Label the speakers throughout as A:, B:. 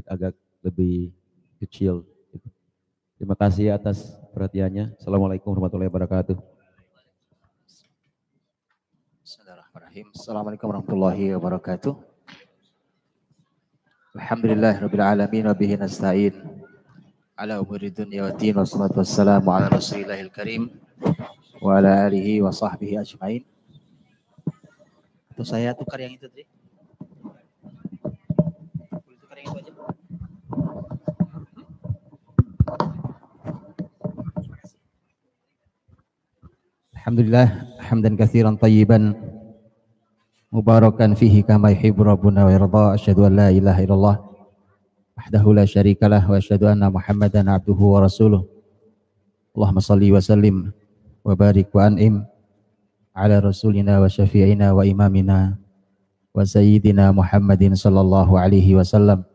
A: agak lebih kecil. Terima kasih atas perhatiannya. Assalamualaikum warahmatullahi wabarakatuh.
B: Bismillahirrahmanirrahim. Assalamualaikum warahmatullahi wabarakatuh. Alhamdulillah rabbil alamin wa bihi nasta'in. Ala umuri dunya wa din wa salatu wassalamu ala rasulillahil karim wa ala alihi wa sahbihi ajmain. Atau saya tukar yang itu tadi? Alhamdulillah hamdan katsiran tayyiban mubarakan fihi kama yuhibbu rabbuna wa yarda. Asyhadu an la ilaha illallah wahdahu la syarikalah wa asyhadu anna muhammadan abduhu wa rasuluh. Allahumma salli wa sallim wa barik wa an'im ala rasulina wa syafi'ina wa imamina wa sayyidina Muhammadin sallallahu alaihi wasallam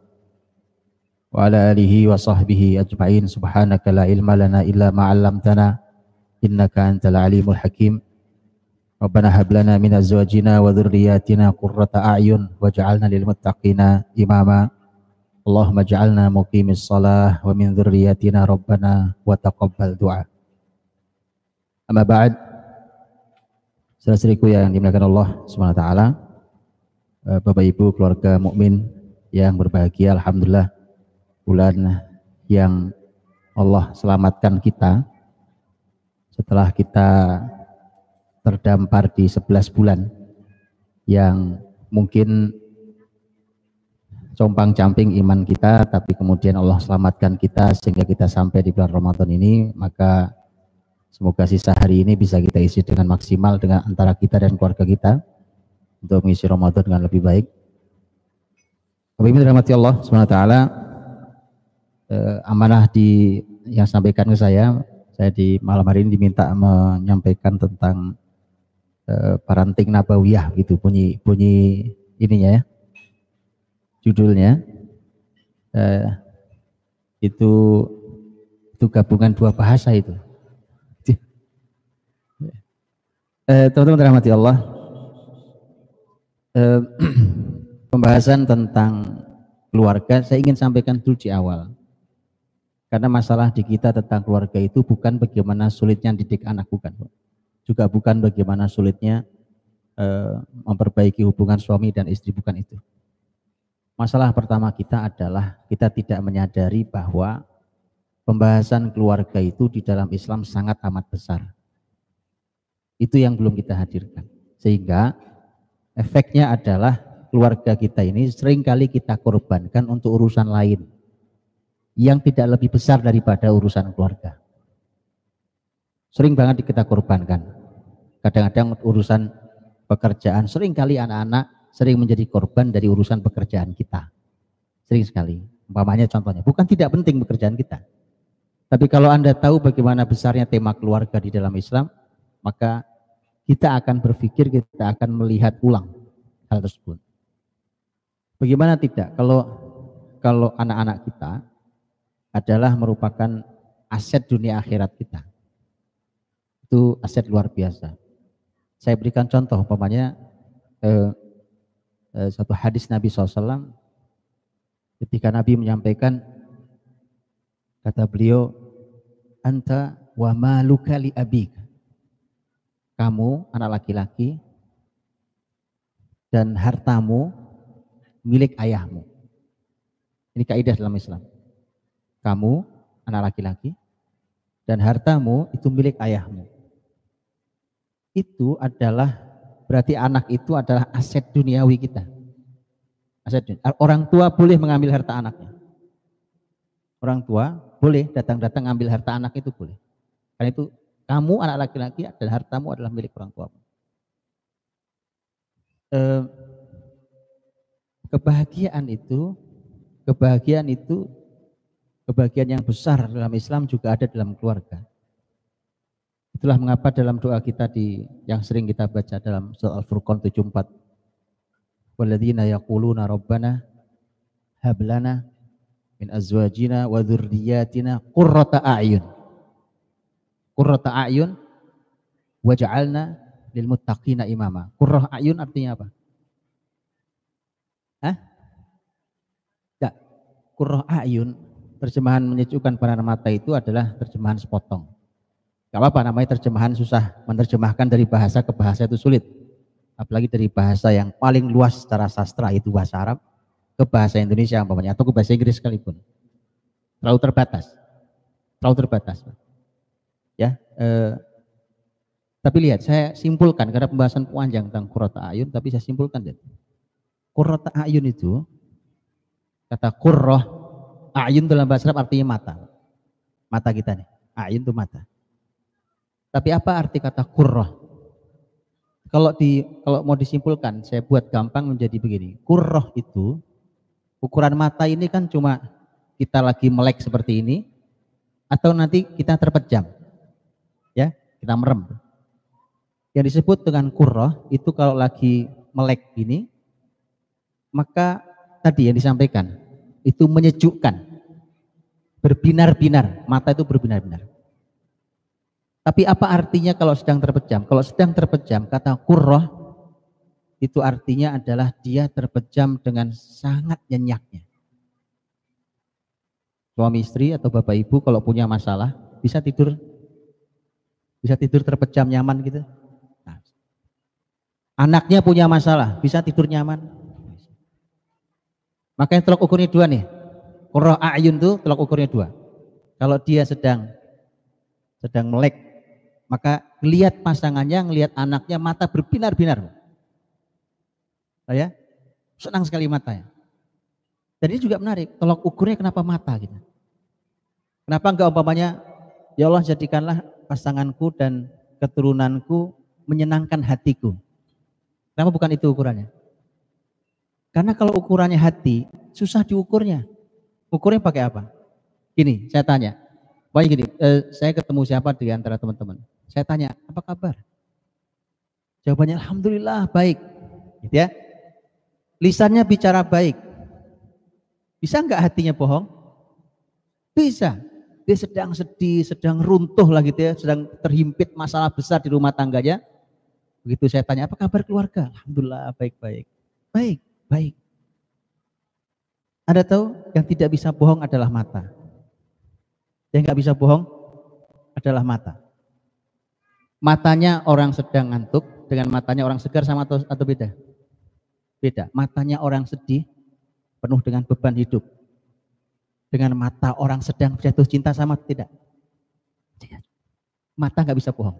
B: wa ala alihi wa sahbihi ajma'in. Subhanaka la ilma lana illa ma 'allamtana innaka antal alimul hakim. Rabbana hab lana min azwajina wa dhurriyyatina qurrata a'yun waj'alna lil muttaqina imama. Allahumma ja'alna muqimis salah wa min dhurriyyatina rabbana wa taqabbal du'a. Amma ba'd Saudara-saudariku yang dimuliakan Allah Subhanahu wa taala eh, Bapak Ibu keluarga mukmin yang berbahagia alhamdulillah bulan yang Allah selamatkan kita setelah kita terdampar di 11 bulan yang mungkin compang camping iman kita tapi kemudian Allah selamatkan kita sehingga kita sampai di bulan Ramadan ini maka semoga sisa hari ini bisa kita isi dengan maksimal dengan antara kita dan keluarga kita untuk mengisi Ramadan dengan lebih baik. Bapak Ibu dirahmati Allah SWT eh, amanah di yang sampaikan ke saya saya di malam hari ini diminta menyampaikan tentang uh, parenting nabawiyah gitu bunyi bunyi ininya ya judulnya. Uh, itu itu gabungan dua bahasa itu. Uh, teman-teman rahmati Allah. Pembahasan tentang keluarga saya ingin sampaikan dulu di awal karena masalah di kita tentang keluarga itu bukan bagaimana sulitnya didik anak, bukan. Juga bukan bagaimana sulitnya e, memperbaiki hubungan suami dan istri, bukan itu. Masalah pertama kita adalah kita tidak menyadari bahwa pembahasan keluarga itu di dalam Islam sangat amat besar. Itu yang belum kita hadirkan. Sehingga efeknya adalah keluarga kita ini sering kali kita korbankan untuk urusan lain yang tidak lebih besar daripada urusan keluarga. Sering banget kita korbankan. Kadang-kadang urusan pekerjaan, sering kali anak-anak sering menjadi korban dari urusan pekerjaan kita. Sering sekali. Umpamanya contohnya, bukan tidak penting pekerjaan kita. Tapi kalau Anda tahu bagaimana besarnya tema keluarga di dalam Islam, maka kita akan berpikir, kita akan melihat ulang hal tersebut. Bagaimana tidak kalau kalau anak-anak kita adalah merupakan aset dunia akhirat kita. Itu aset luar biasa. Saya berikan contoh, umpamanya eh, eh, satu hadis Nabi SAW ketika Nabi menyampaikan kata beliau anta wa maluka li abik kamu anak laki-laki dan hartamu milik ayahmu ini kaidah dalam Islam kamu, anak laki-laki, dan hartamu itu milik ayahmu. Itu adalah, berarti anak itu adalah aset duniawi kita. Aset dunia. Orang tua boleh mengambil harta anaknya. Orang tua boleh datang-datang ambil harta anak itu boleh. Karena itu kamu anak laki-laki dan hartamu adalah milik orang tuamu. Eh, kebahagiaan itu, kebahagiaan itu kebahagiaan yang besar dalam Islam juga ada dalam keluarga. Itulah mengapa dalam doa kita di yang sering kita baca dalam surah Al-Furqan 74. Walladzina yaquluna rabbana hab lana min azwajina wa dzurriyyatina qurrata a'yun. Qurrata a'yun waj'alna lil muttaqina imama. Qurrah a'yun artinya apa? Hah? Kurroh ayun, terjemahan menyejukkan pandangan mata itu adalah terjemahan sepotong. Gak apa-apa namanya terjemahan susah, menerjemahkan dari bahasa ke bahasa itu sulit. Apalagi dari bahasa yang paling luas secara sastra itu bahasa Arab ke bahasa Indonesia umpamanya atau ke bahasa Inggris sekalipun. Terlalu terbatas. Terlalu terbatas. Ya, eh, tapi lihat, saya simpulkan karena pembahasan panjang tentang kurota ayun, tapi saya simpulkan. Kurota ayun itu kata kurroh ayun dalam bahasa Arab artinya mata. Mata kita nih. Ayun itu mata. Tapi apa arti kata kurroh? Kalau di kalau mau disimpulkan, saya buat gampang menjadi begini. Kurroh itu ukuran mata ini kan cuma kita lagi melek seperti ini atau nanti kita terpejam. Ya, kita merem. Yang disebut dengan kurroh itu kalau lagi melek ini maka tadi yang disampaikan itu menyejukkan. Berbinar-binar, mata itu berbinar-binar. Tapi apa artinya kalau sedang terpejam? Kalau sedang terpejam, kata kurroh itu artinya adalah dia terpejam dengan sangat nyenyaknya. Suami istri atau bapak ibu kalau punya masalah bisa tidur bisa tidur terpejam nyaman gitu. Nah, anaknya punya masalah bisa tidur nyaman. Makanya telok ukurnya dua nih. Kurroh ayun tuh telok ukurnya dua. Kalau dia sedang sedang melek maka lihat pasangannya, ngelihat anaknya, mata berbinar-binar. Ya, senang sekali matanya. Dan ini juga menarik, tolok ukurnya kenapa mata gitu. Kenapa enggak umpamanya, ya Allah jadikanlah pasanganku dan keturunanku menyenangkan hatiku. Kenapa bukan itu ukurannya? Karena kalau ukurannya hati, susah diukurnya. Ukurnya pakai apa? Gini, saya tanya. Pokoknya gini, eh, saya ketemu siapa di antara teman-teman. Saya tanya, apa kabar? Jawabannya Alhamdulillah baik. Gitu ya. Lisannya bicara baik. Bisa nggak hatinya bohong? Bisa. Dia sedang sedih, sedang runtuh lah gitu ya, sedang terhimpit masalah besar di rumah tangganya. Begitu saya tanya, apa kabar keluarga? Alhamdulillah baik-baik. Baik, baik. Anda tahu yang tidak bisa bohong adalah mata. Yang nggak bisa bohong adalah mata matanya orang sedang ngantuk dengan matanya orang segar sama atau, atau beda? Beda. Matanya orang sedih penuh dengan beban hidup. Dengan mata orang sedang jatuh cinta sama tidak? Mata nggak bisa bohong.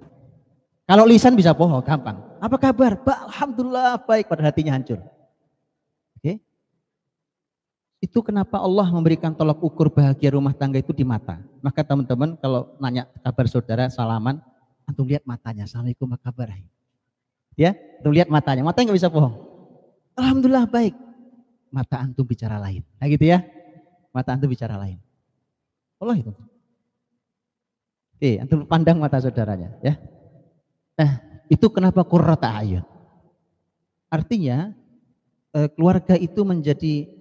B: Kalau lisan bisa bohong, gampang. Apa kabar? Ba, Alhamdulillah baik pada hatinya hancur. Itu kenapa Allah memberikan tolak ukur bahagia rumah tangga itu di mata. Maka teman-teman kalau nanya kabar saudara, salaman, Antum lihat matanya. Assalamualaikum kabar? Ya, antum lihat matanya. Matanya nggak bisa bohong. Alhamdulillah baik. Mata antum bicara lain. Nah gitu ya. Mata antum bicara lain. Allah itu. Oke, antum pandang mata saudaranya ya. Nah, itu kenapa kurrata ayun. Artinya eh, keluarga itu menjadi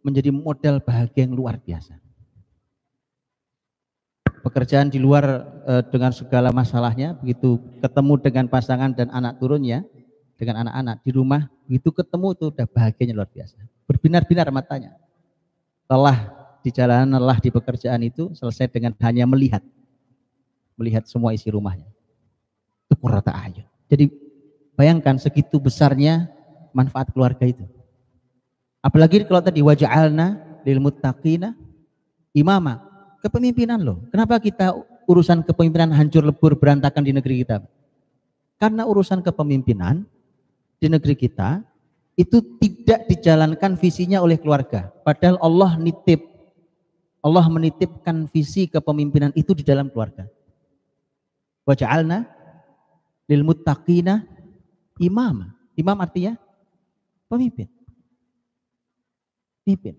B: menjadi model bahagia yang luar biasa pekerjaan di luar e, dengan segala masalahnya, begitu ketemu dengan pasangan dan anak turunnya, dengan anak-anak di rumah, begitu ketemu itu udah bahagianya luar biasa. Berbinar-binar matanya. Lelah di jalanan, lelah di pekerjaan itu selesai dengan hanya melihat. Melihat semua isi rumahnya. Itu kurata ayun. Jadi bayangkan segitu besarnya manfaat keluarga itu. Apalagi kalau tadi waja'alna lil muttaqina imama kepemimpinan loh. Kenapa kita urusan kepemimpinan hancur lebur berantakan di negeri kita? Karena urusan kepemimpinan di negeri kita itu tidak dijalankan visinya oleh keluarga. Padahal Allah nitip Allah menitipkan visi kepemimpinan itu di dalam keluarga. Waja'alna lil muttaqina imam. Imam artinya pemimpin. Pemimpin.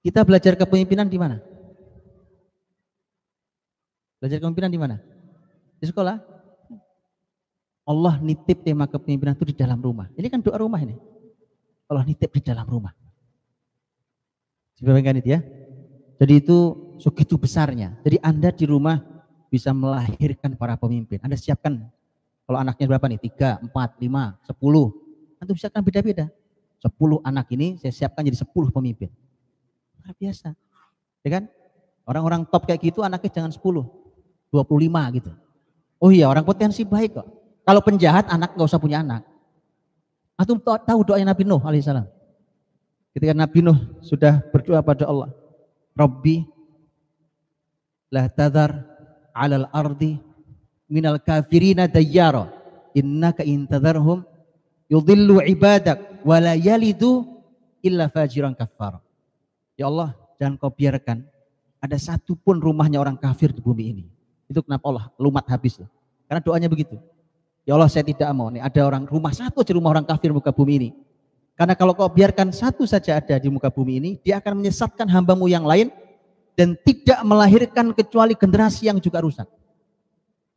B: Kita belajar kepemimpinan di mana? Belajar kepemimpinan di mana? Di sekolah. Allah nitip tema kepemimpinan itu di dalam rumah. Ini kan doa rumah ini. Allah nitip di dalam rumah. Dibayangkan itu ya. Jadi itu segitu besarnya. Jadi Anda di rumah bisa melahirkan para pemimpin. Anda siapkan kalau anaknya berapa nih? Tiga, empat, lima, sepuluh. Anda siapkan beda-beda. Sepuluh anak ini saya siapkan jadi sepuluh pemimpin. Luar biasa. Ya kan? Orang-orang top kayak gitu anaknya jangan 10, 25 gitu. Oh iya orang potensi baik kok. Kalau penjahat anak nggak usah punya anak. Atau tahu doanya Nabi Nuh alaihissalam. Ketika Nabi Nuh sudah berdoa pada Allah. Rabbi la tadhar alal ardi minal kafirina dayyara innaka intadharhum yudhillu ibadak wa la yalidu illa fajiran kafar. Ya Allah, jangan kau biarkan ada satu pun rumahnya orang kafir di bumi ini. Itu kenapa Allah lumat habis. Karena doanya begitu. Ya Allah saya tidak mau nih ada orang rumah satu aja rumah orang kafir muka bumi ini. Karena kalau kau biarkan satu saja ada di muka bumi ini, dia akan menyesatkan hambamu yang lain dan tidak melahirkan kecuali generasi yang juga rusak.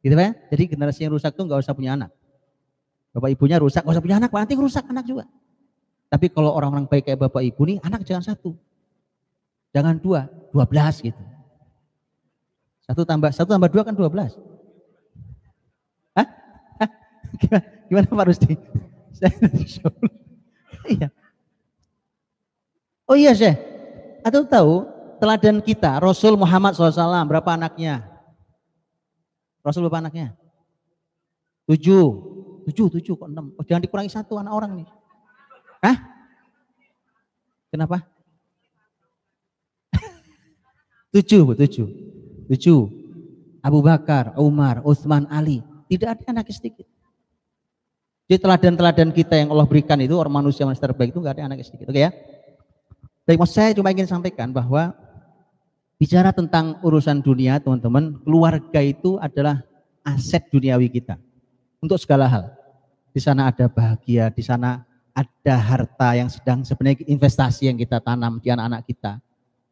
B: Gitu ya? Jadi generasi yang rusak itu nggak usah punya anak. Bapak ibunya rusak, nggak usah punya anak, nanti rusak anak juga. Tapi kalau orang-orang baik kayak bapak ibu nih, anak jangan satu. Jangan dua, dua belas gitu. Satu tambah satu tambah dua kan dua belas. Hah? Gimana, gimana Pak Rusdi? iya. Oh iya Syekh. Atau tahu teladan kita Rasul Muhammad SAW berapa anaknya? Rasul berapa anaknya? Tujuh. Tujuh, tujuh kok enam. Oh, jangan dikurangi satu anak orang nih. Hah? Kenapa? tujuh, tujuh. Tujuh. Abu Bakar, Umar, Utsman, Ali. Tidak ada anak sedikit. Jadi teladan-teladan kita yang Allah berikan itu orang manusia yang terbaik itu nggak ada anak sedikit. Oke ya? Mas saya cuma ingin sampaikan bahwa bicara tentang urusan dunia, teman-teman, keluarga itu adalah aset duniawi kita untuk segala hal. Di sana ada bahagia, di sana ada harta yang sedang sebenarnya investasi yang kita tanam di anak-anak kita.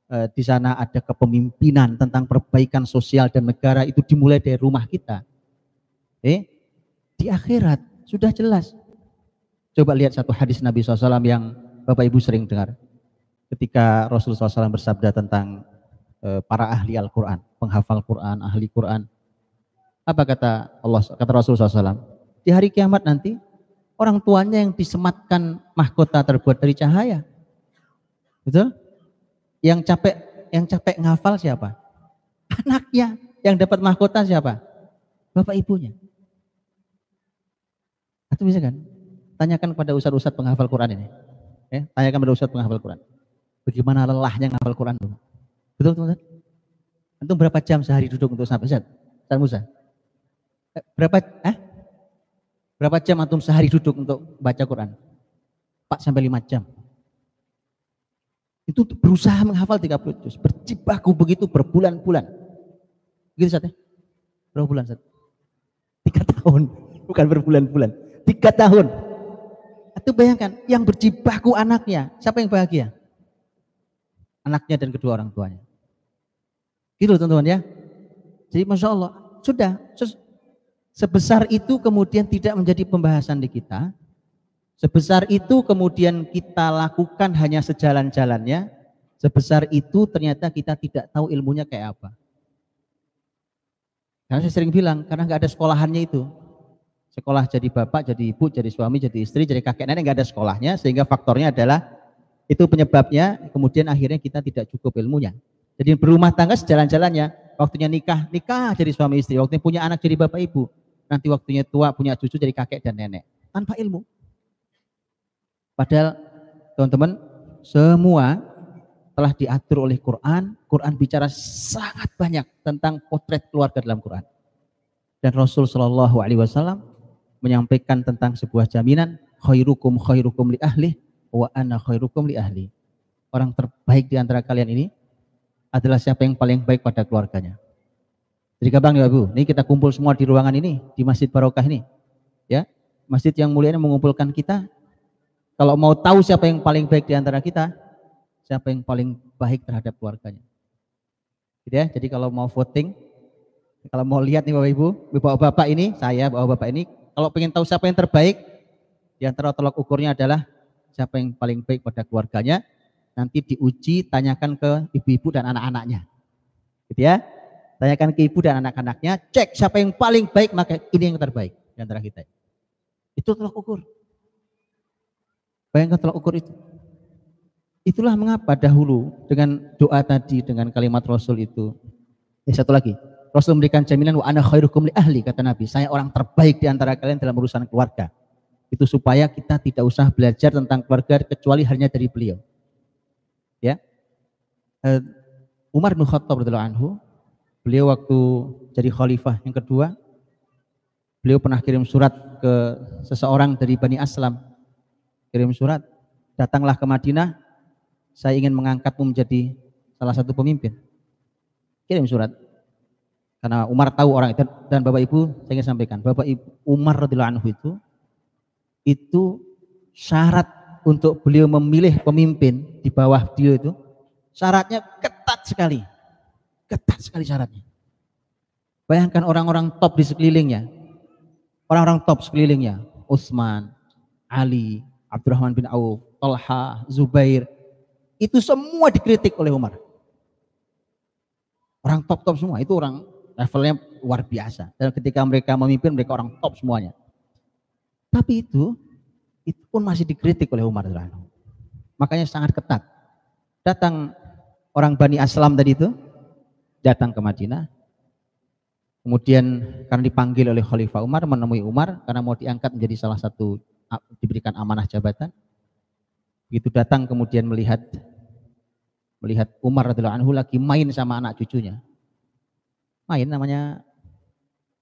B: Eh, di sana ada kepemimpinan tentang perbaikan sosial dan negara itu dimulai dari rumah kita. Eh, di akhirat sudah jelas. Coba lihat satu hadis Nabi SAW yang Bapak Ibu sering dengar. Ketika Rasulullah SAW bersabda tentang e, para ahli Al-Quran, penghafal Quran, ahli Quran. Apa kata Allah, kata Rasulullah SAW? Di hari kiamat nanti, orang tuanya yang disematkan mahkota terbuat dari cahaya. Betul? Yang capek yang capek ngafal siapa? Anaknya. Yang dapat mahkota siapa? Bapak ibunya. Atau bisa kan? Tanyakan kepada ustadz-ustadz penghafal Quran ini. Ya, tanyakan pada ustadz penghafal Quran. Bagaimana lelahnya menghafal Quran itu? Betul teman-teman? Antum berapa jam sehari duduk untuk sampai Ustaz? Ustaz Musa? Eh, berapa eh? Berapa jam antum sehari duduk untuk baca Quran? 4 sampai 5 jam. Itu berusaha menghafal 30 juz, berjibaku begitu berbulan-bulan. Begitu Ustaz ya? Berapa bulan Ustaz? Tiga tahun, bukan berbulan-bulan tiga tahun. Itu bayangkan, yang berjibaku anaknya, siapa yang bahagia? Anaknya dan kedua orang tuanya. Gitu teman-teman ya. Jadi Masya Allah, sudah. Sebesar itu kemudian tidak menjadi pembahasan di kita. Sebesar itu kemudian kita lakukan hanya sejalan-jalannya. Sebesar itu ternyata kita tidak tahu ilmunya kayak apa. Karena saya sering bilang, karena nggak ada sekolahannya itu sekolah jadi bapak, jadi ibu, jadi suami, jadi istri, jadi kakek nenek nggak ada sekolahnya sehingga faktornya adalah itu penyebabnya kemudian akhirnya kita tidak cukup ilmunya. Jadi berumah tangga sejalan-jalannya, waktunya nikah, nikah jadi suami istri, waktunya punya anak jadi bapak ibu, nanti waktunya tua punya cucu jadi kakek dan nenek tanpa ilmu. Padahal teman-teman semua telah diatur oleh Quran. Quran bicara sangat banyak tentang potret keluarga dalam Quran. Dan Rasul Shallallahu Alaihi Wasallam menyampaikan tentang sebuah jaminan khairukum khairukum li ahli wa ana khairukum li ahli. Orang terbaik di antara kalian ini adalah siapa yang paling baik pada keluarganya. Jadi gampang ya Bu, ini kita kumpul semua di ruangan ini, di Masjid Barokah ini. Ya, masjid yang mulia ini mengumpulkan kita. Kalau mau tahu siapa yang paling baik di antara kita, siapa yang paling baik terhadap keluarganya. Gitu ya, jadi kalau mau voting, kalau mau lihat nih Bapak Ibu, Bapak-bapak ini, saya Bapak-bapak ini kalau ingin tahu siapa yang terbaik, di antara tolak ukurnya adalah siapa yang paling baik pada keluarganya, nanti diuji, tanyakan ke ibu-ibu dan anak-anaknya. Gitu ya. Tanyakan ke ibu dan anak-anaknya, cek siapa yang paling baik, maka ini yang terbaik di antara kita. Itu tolak ukur. Bayangkan tolak ukur itu. Itulah mengapa dahulu dengan doa tadi, dengan kalimat Rasul itu. Eh satu lagi, Rasul memberikan jaminan wa ana khairukum li ahli kata Nabi. Saya orang terbaik di antara kalian dalam urusan keluarga. Itu supaya kita tidak usah belajar tentang keluarga kecuali hanya dari beliau. Ya. Eh, Umar bin Khattab radhiyallahu anhu, beliau waktu jadi khalifah yang kedua, beliau pernah kirim surat ke seseorang dari Bani Aslam. Kirim surat, datanglah ke Madinah, saya ingin mengangkatmu menjadi salah satu pemimpin. Kirim surat. Karena Umar tahu orang itu dan Bapak Ibu saya ingin sampaikan, Bapak Ibu Umar radhiyallahu anhu itu itu syarat untuk beliau memilih pemimpin di bawah beliau itu syaratnya ketat sekali. Ketat sekali syaratnya. Bayangkan orang-orang top di sekelilingnya. Orang-orang top sekelilingnya. Utsman, Ali, Abdurrahman bin Auf, Talha, Zubair. Itu semua dikritik oleh Umar. Orang top-top semua. Itu orang levelnya luar biasa. Dan ketika mereka memimpin, mereka orang top semuanya. Tapi itu, itu pun masih dikritik oleh Umar Makanya sangat ketat. Datang orang Bani Aslam tadi itu, datang ke Madinah. Kemudian karena dipanggil oleh Khalifah Umar, menemui Umar karena mau diangkat menjadi salah satu diberikan amanah jabatan. Begitu datang kemudian melihat melihat Umar radhiyallahu anhu lagi main sama anak cucunya. Main namanya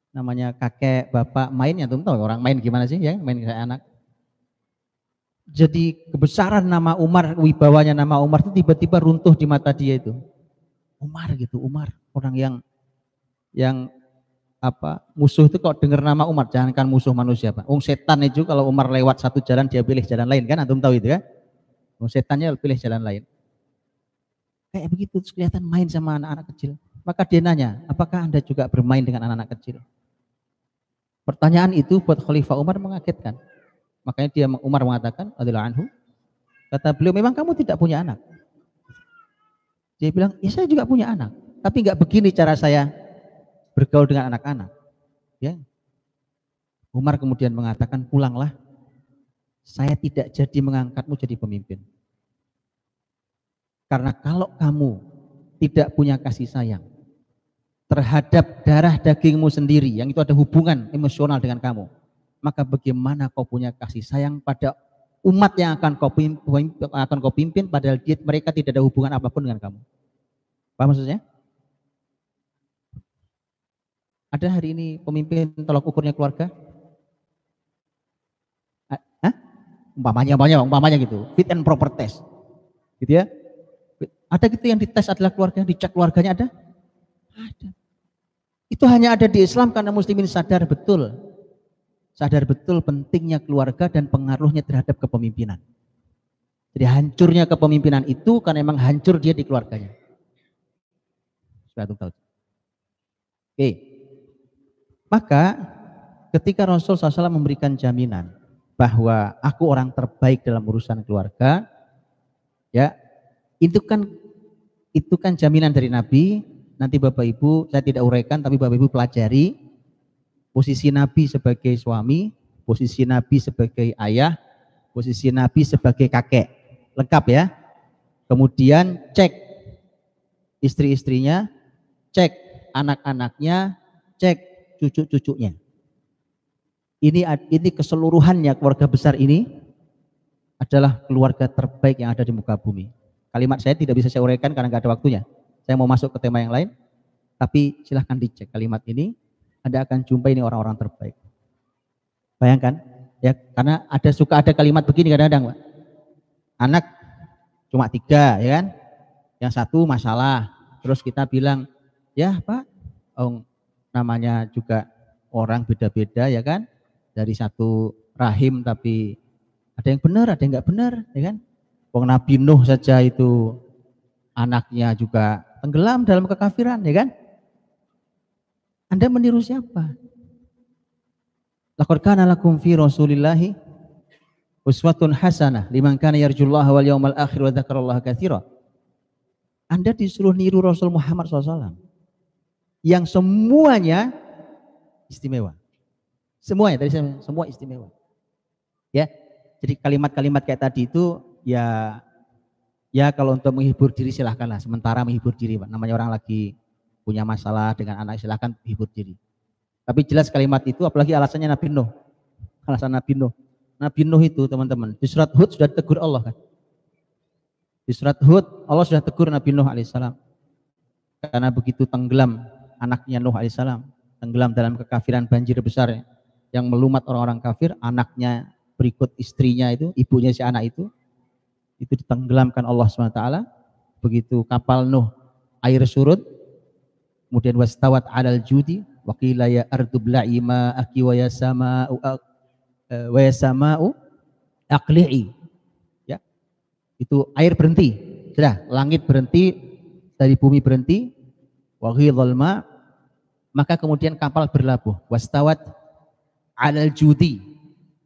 B: namanya kakek, bapak main ya tuh tahu orang main gimana sih ya, main kayak anak. Jadi kebesaran nama Umar, wibawanya nama Umar itu tiba-tiba runtuh di mata dia itu. Umar gitu, Umar. Orang yang yang apa musuh itu kok dengar nama Umar? Jangankan musuh manusia pak. Ung setan itu kalau Umar lewat satu jalan dia pilih jalan lain kan? Antum tahu itu kan? Ung setannya pilih jalan lain. Kayak begitu kelihatan main sama anak-anak kecil. Maka dia nanya apakah anda juga bermain dengan anak-anak kecil? Pertanyaan itu buat Khalifah Umar mengagetkan. Makanya dia Umar mengatakan, adalah anhu, kata beliau, memang kamu tidak punya anak. Dia bilang, ya saya juga punya anak. Tapi nggak begini cara saya bergaul dengan anak-anak. Ya. Umar kemudian mengatakan, pulanglah. Saya tidak jadi mengangkatmu jadi pemimpin. Karena kalau kamu tidak punya kasih sayang, terhadap darah dagingmu sendiri yang itu ada hubungan emosional dengan kamu maka bagaimana kau punya kasih sayang pada umat yang akan kau pimpin, akan kau pimpin padahal dia, mereka tidak ada hubungan apa pun dengan kamu paham maksudnya ada hari ini pemimpin tolak ukurnya keluarga Hah? umpamanya umpamanya umpamanya gitu fit and proper test gitu ya ada gitu yang dites adalah keluarga dicek keluarganya ada ada. Itu hanya ada di Islam karena muslimin sadar betul. Sadar betul pentingnya keluarga dan pengaruhnya terhadap kepemimpinan. Jadi hancurnya kepemimpinan itu karena memang hancur dia di keluarganya. Sudah tahu. Oke. Maka ketika Rasul SAW memberikan jaminan bahwa aku orang terbaik dalam urusan keluarga, ya itu kan itu kan jaminan dari Nabi nanti Bapak Ibu saya tidak uraikan tapi Bapak Ibu pelajari posisi Nabi sebagai suami, posisi Nabi sebagai ayah, posisi Nabi sebagai kakek. Lengkap ya. Kemudian cek istri-istrinya, cek anak-anaknya, cek cucu-cucunya. Ini ini keseluruhannya keluarga besar ini adalah keluarga terbaik yang ada di muka bumi. Kalimat saya tidak bisa saya uraikan karena nggak ada waktunya. Saya mau masuk ke tema yang lain, tapi silahkan dicek kalimat ini, Anda akan jumpa ini orang-orang terbaik. Bayangkan, ya karena ada suka ada kalimat begini kadang-kadang. Anak cuma tiga, ya kan? Yang satu masalah, terus kita bilang, ya Pak, oh, namanya juga orang beda-beda, ya kan? Dari satu rahim tapi ada yang benar, ada yang nggak benar, ya kan? Wong Nabi Nuh saja itu anaknya juga tenggelam dalam kekafiran, ya kan? Anda meniru siapa? Laqad kana lakum fi Rasulillahi uswatun hasanah liman kana yarjullaha wal yawmal akhir wa dzakarallaha katsira. Anda disuruh niru Rasul Muhammad SAW yang semuanya istimewa. Semuanya tadi semua istimewa. Ya. Jadi kalimat-kalimat kayak tadi itu ya Ya kalau untuk menghibur diri silahkanlah. Sementara menghibur diri, Pak. Namanya orang lagi punya masalah dengan anak silahkan hibur diri. Tapi jelas kalimat itu apalagi alasannya Nabi Nuh. Alasan Nabi Nuh. Nabi Nuh itu teman-teman di surat Hud sudah tegur Allah kan. Di surat Hud Allah sudah tegur Nabi Nuh alaihissalam. Karena begitu tenggelam anaknya Nuh alaihissalam. Tenggelam dalam kekafiran banjir besar yang melumat orang-orang kafir. Anaknya berikut istrinya itu, ibunya si anak itu itu ditenggelamkan Allah SWT begitu kapal Nuh air surut kemudian wastawat alal judi waqila ya ardu bla'i ma'aki wa yasama'u eh, wa yasama'u aqli'i ya itu air berhenti sudah langit berhenti dari bumi berhenti wa ma maka kemudian kapal berlabuh wastawat alal judi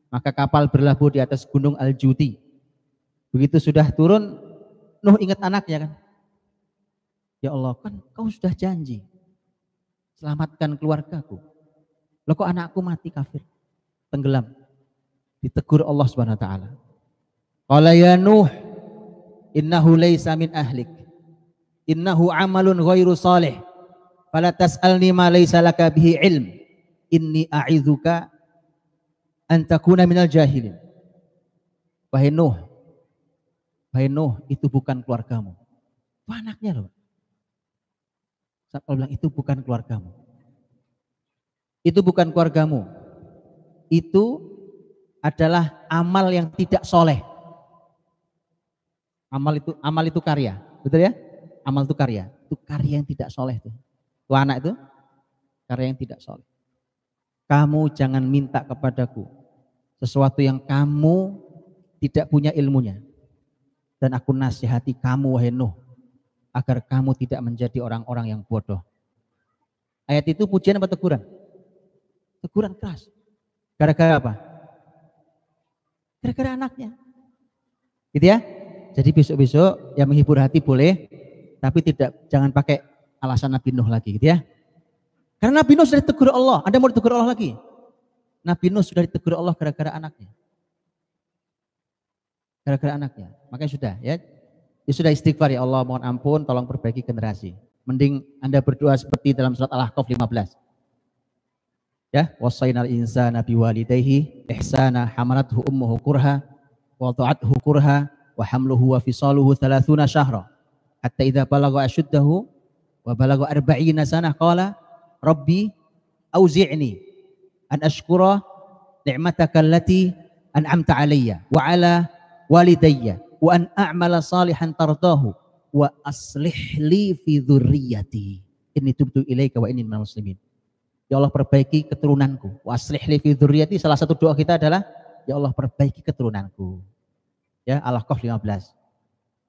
B: maka kapal berlabuh di atas gunung al-judi Begitu sudah turun, Nuh ingat anaknya kan. Ya Allah, kan kau sudah janji. Selamatkan keluargaku. Loh kok anakku mati kafir? Tenggelam. Ditegur Allah Subhanahu wa taala. Qala ya Nuh, innahu laysa min ahlik. Innahu amalun ghairu salih. Fala tas'alni ma laysa laka bihi ilm. Inni a'idzuka an takuna minal jahilin. Wahai Nuh, Hai Nuh, itu bukan keluargamu. Itu anaknya loh. Allah bilang itu bukan keluargamu. Itu bukan keluargamu. Itu adalah amal yang tidak soleh. Amal itu amal itu karya, betul ya? Amal itu karya, itu karya yang tidak soleh tuh. Itu anak itu karya yang tidak soleh. Kamu jangan minta kepadaku sesuatu yang kamu tidak punya ilmunya. Dan aku nasihati kamu wahai Nuh agar kamu tidak menjadi orang-orang yang bodoh. Ayat itu pujian apa teguran? Teguran keras. Gara-gara apa? Gara-gara anaknya. Gitu ya? Jadi besok-besok yang menghibur hati boleh, tapi tidak jangan pakai alasan Nabi Nuh lagi gitu ya. Karena Nabi Nuh sudah ditegur Allah. Anda mau ditegur Allah lagi? Nabi Nuh sudah ditegur Allah gara-gara anaknya gara-gara anaknya. Makanya sudah ya. Ya sudah istighfar ya Allah, mohon ampun, tolong perbaiki generasi. Mending Anda berdoa seperti dalam surat Al-Ahqaf 15. Ya, wasainal insana biwalidayhi ihsana hamalathu ummuhu kurha wa ta'athu kurha wa hamluhu wa fisaluhu 30 syahra hatta idza balagha ashuddahu wa balagha arba'ina sanah qala rabbi auzi'ni an ashkura ni'mataka allati an'amta alayya wa ala walidayya wa an a'mala salihan tardahu wa aslih li fi dzurriyyati inni tubtu ilaika wa inni minal muslimin ya Allah perbaiki keturunanku. wa aslih li fi dzurriyyati salah satu doa kita adalah ya Allah perbaiki keturunanku. Ya Al-Ahqaf 15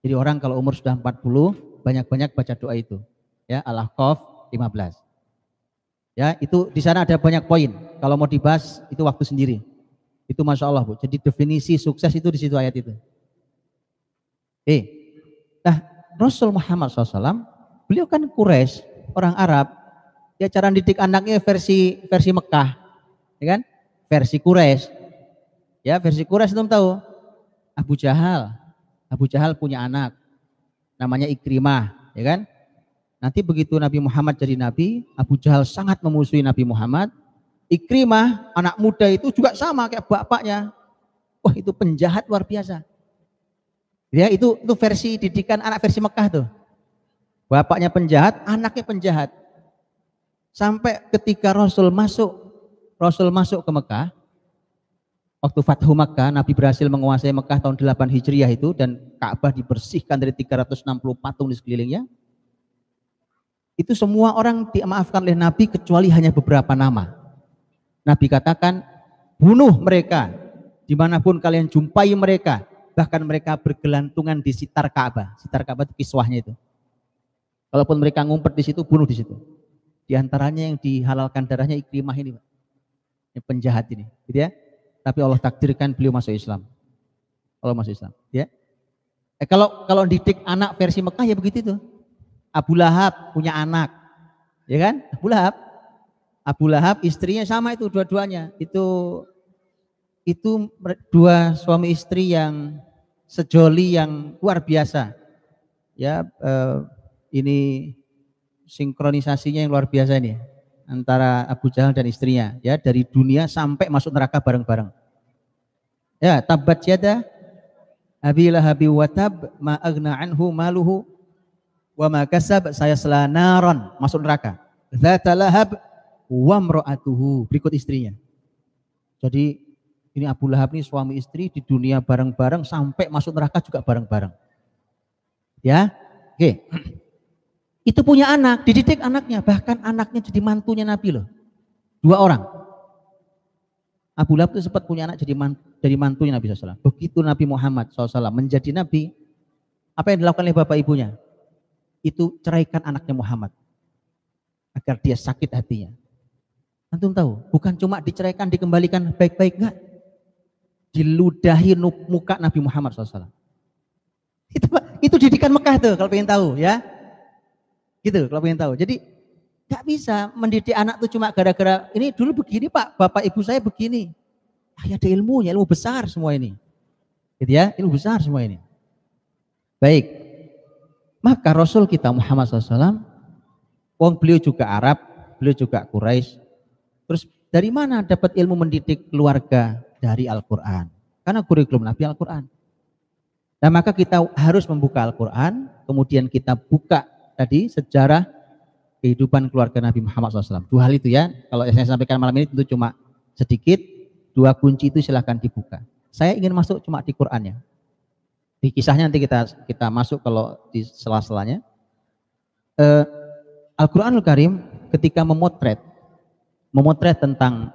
B: jadi orang kalau umur sudah 40 banyak-banyak baca doa itu ya Al-Ahqaf 15 ya itu di sana ada banyak poin kalau mau dibahas itu waktu sendiri itu Masya Allah Bu. Jadi definisi sukses itu di situ ayat itu. Eh, nah Rasul Muhammad SAW, beliau kan Quraisy, orang Arab. Ya cara didik anaknya versi versi Mekah, ya kan? Versi Quraisy. Ya versi Quraisy belum tahu. Abu Jahal, Abu Jahal punya anak, namanya Ikrimah, ya kan? Nanti begitu Nabi Muhammad jadi nabi, Abu Jahal sangat memusuhi Nabi Muhammad, Ikrimah, anak muda itu juga sama kayak bapaknya. Wah itu penjahat luar biasa. Ya itu itu versi didikan anak versi Mekah tuh. Bapaknya penjahat, anaknya penjahat. Sampai ketika Rasul masuk, Rasul masuk ke Mekah, waktu Fathu Mekah, Nabi berhasil menguasai Mekah tahun 8 Hijriah itu dan Ka'bah dibersihkan dari 360 patung di sekelilingnya. Itu semua orang dimaafkan oleh Nabi kecuali hanya beberapa nama. Nabi katakan, bunuh mereka di mana pun kalian jumpai mereka. Bahkan mereka bergelantungan di sitar Ka'bah. Sitar Ka'bah itu kiswahnya itu. Kalaupun mereka ngumpet di situ, bunuh di situ. Di antaranya yang dihalalkan darahnya ikrimah ini. Yang penjahat ini, gitu ya. Tapi Allah takdirkan beliau masuk Islam. Allah masuk Islam, ya. Eh, kalau kalau didik anak versi Mekah ya begitu tuh. Abu Lahab punya anak, ya kan? Abu Lahab Abu Lahab istrinya sama itu dua-duanya. Itu itu dua suami istri yang sejoli yang luar biasa. ya eh, ini sinkronisasinya yang luar biasa ini antara Abu Jahal dan istrinya ya dari dunia sampai masuk neraka bareng-bareng. Ya, tabat yada Abi Lahabi watab ma anhu maluhu wa ma kasab saya selanaron masuk neraka. Zata lahab wa mra'atuhu berikut istrinya. Jadi ini Abu Lahab ini suami istri di dunia bareng-bareng sampai masuk neraka juga bareng-bareng. Ya, oke. Itu punya anak, dididik anaknya, bahkan anaknya jadi mantunya Nabi loh. Dua orang. Abu Lahab itu sempat punya anak jadi man, dari mantunya Nabi SAW. Begitu Nabi Muhammad SAW menjadi Nabi, apa yang dilakukan oleh bapak ibunya? Itu ceraikan anaknya Muhammad. Agar dia sakit hatinya. Antum tahu, bukan cuma diceraikan, dikembalikan baik-baik, enggak. Diludahi muka Nabi Muhammad SAW. Itu, itu didikan Mekah tuh kalau pengen tahu ya. Gitu kalau pengen tahu. Jadi nggak bisa mendidik anak tuh cuma gara-gara ini dulu begini pak, bapak ibu saya begini. Ah, ya ada ilmunya, ilmu besar semua ini. Gitu ya, ilmu besar semua ini. Baik, maka Rasul kita Muhammad SAW, wong beliau juga Arab, beliau juga Quraisy. Terus dari mana dapat ilmu mendidik keluarga dari Al-Quran? Karena kurikulum Nabi Al-Quran. Nah maka kita harus membuka Al-Quran, kemudian kita buka tadi sejarah kehidupan keluarga Nabi Muhammad SAW. Dua hal itu ya, kalau yang saya sampaikan malam ini tentu cuma sedikit, dua kunci itu silahkan dibuka. Saya ingin masuk cuma di Qurannya. Di kisahnya nanti kita kita masuk kalau di sela-selanya. Uh, Al-Quranul Karim ketika memotret, memotret tentang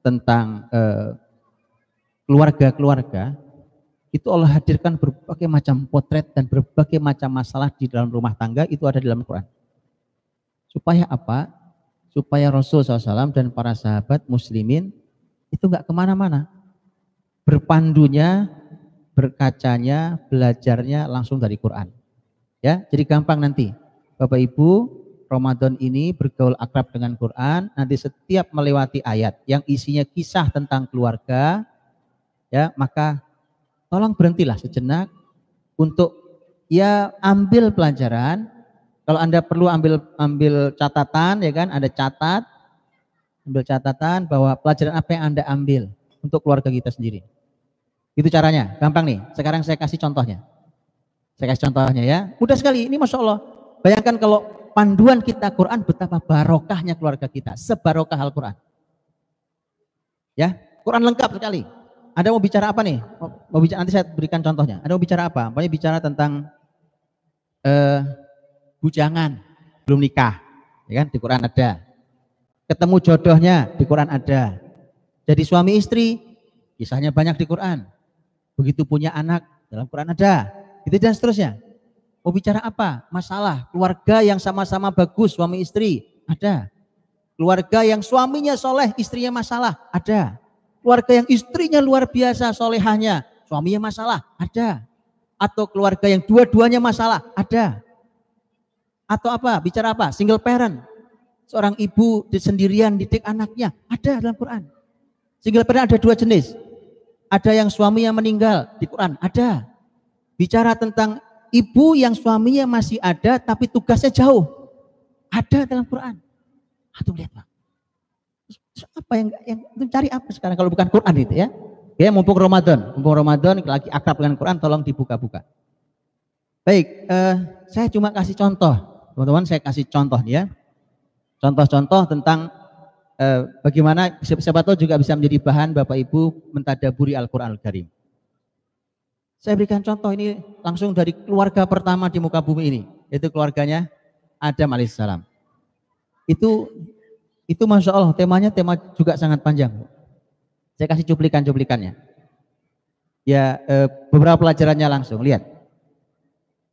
B: tentang uh, keluarga-keluarga, itu Allah hadirkan berbagai macam potret dan berbagai macam masalah di dalam rumah tangga itu ada di dalam Quran. Supaya apa? Supaya Rasul SAW dan para sahabat muslimin itu nggak ke mana-mana. Berpandunya, berkacanya, belajarnya langsung dari Quran. Ya, jadi gampang nanti. Bapak Ibu, Ramadan ini bergaul akrab dengan Quran, nanti setiap melewati ayat yang isinya kisah tentang keluarga, ya maka tolong berhentilah sejenak untuk ya ambil pelajaran. Kalau Anda perlu ambil ambil catatan ya kan, Anda catat ambil catatan bahwa pelajaran apa yang Anda ambil untuk keluarga kita sendiri. Itu caranya, gampang nih. Sekarang saya kasih contohnya. Saya kasih contohnya ya. Mudah sekali, ini Masya Allah. Bayangkan kalau panduan kita Quran betapa barokahnya keluarga kita. Sebarokah Al-Quran. Ya, Quran lengkap sekali. Ada mau bicara apa nih? Mau bicara nanti saya berikan contohnya. Ada mau bicara apa? Pokoknya bicara tentang uh, bujangan belum nikah, ya kan? Di Quran ada. Ketemu jodohnya di Quran ada. Jadi suami istri kisahnya banyak di Quran. Begitu punya anak dalam Quran ada. Itu dan seterusnya. Mau bicara apa? Masalah keluarga yang sama-sama bagus suami istri ada. Keluarga yang suaminya soleh, istrinya masalah ada keluarga yang istrinya luar biasa solehahnya, suaminya masalah, ada. Atau keluarga yang dua-duanya masalah, ada. Atau apa? Bicara apa? Single parent. Seorang ibu di sendirian didik anaknya, ada dalam Quran. Single parent ada dua jenis. Ada yang suaminya meninggal di Quran, ada. Bicara tentang ibu yang suaminya masih ada tapi tugasnya jauh. Ada dalam Quran. Atau lihat Pak apa yang yang cari apa sekarang kalau bukan Quran itu ya? Ya mumpung Ramadan, mumpung Ramadan lagi akrab dengan Quran, tolong dibuka-buka. Baik, eh, saya cuma kasih contoh, teman-teman saya kasih contoh ya. Contoh-contoh tentang eh, bagaimana siapa tahu juga bisa menjadi bahan Bapak Ibu mentadaburi Al-Quran Al-Karim. Saya berikan contoh ini langsung dari keluarga pertama di muka bumi ini, yaitu keluarganya Adam alaihissalam. Itu itu Masya Allah temanya tema juga sangat panjang. Saya kasih cuplikan-cuplikannya. Ya eh, beberapa pelajarannya langsung, lihat.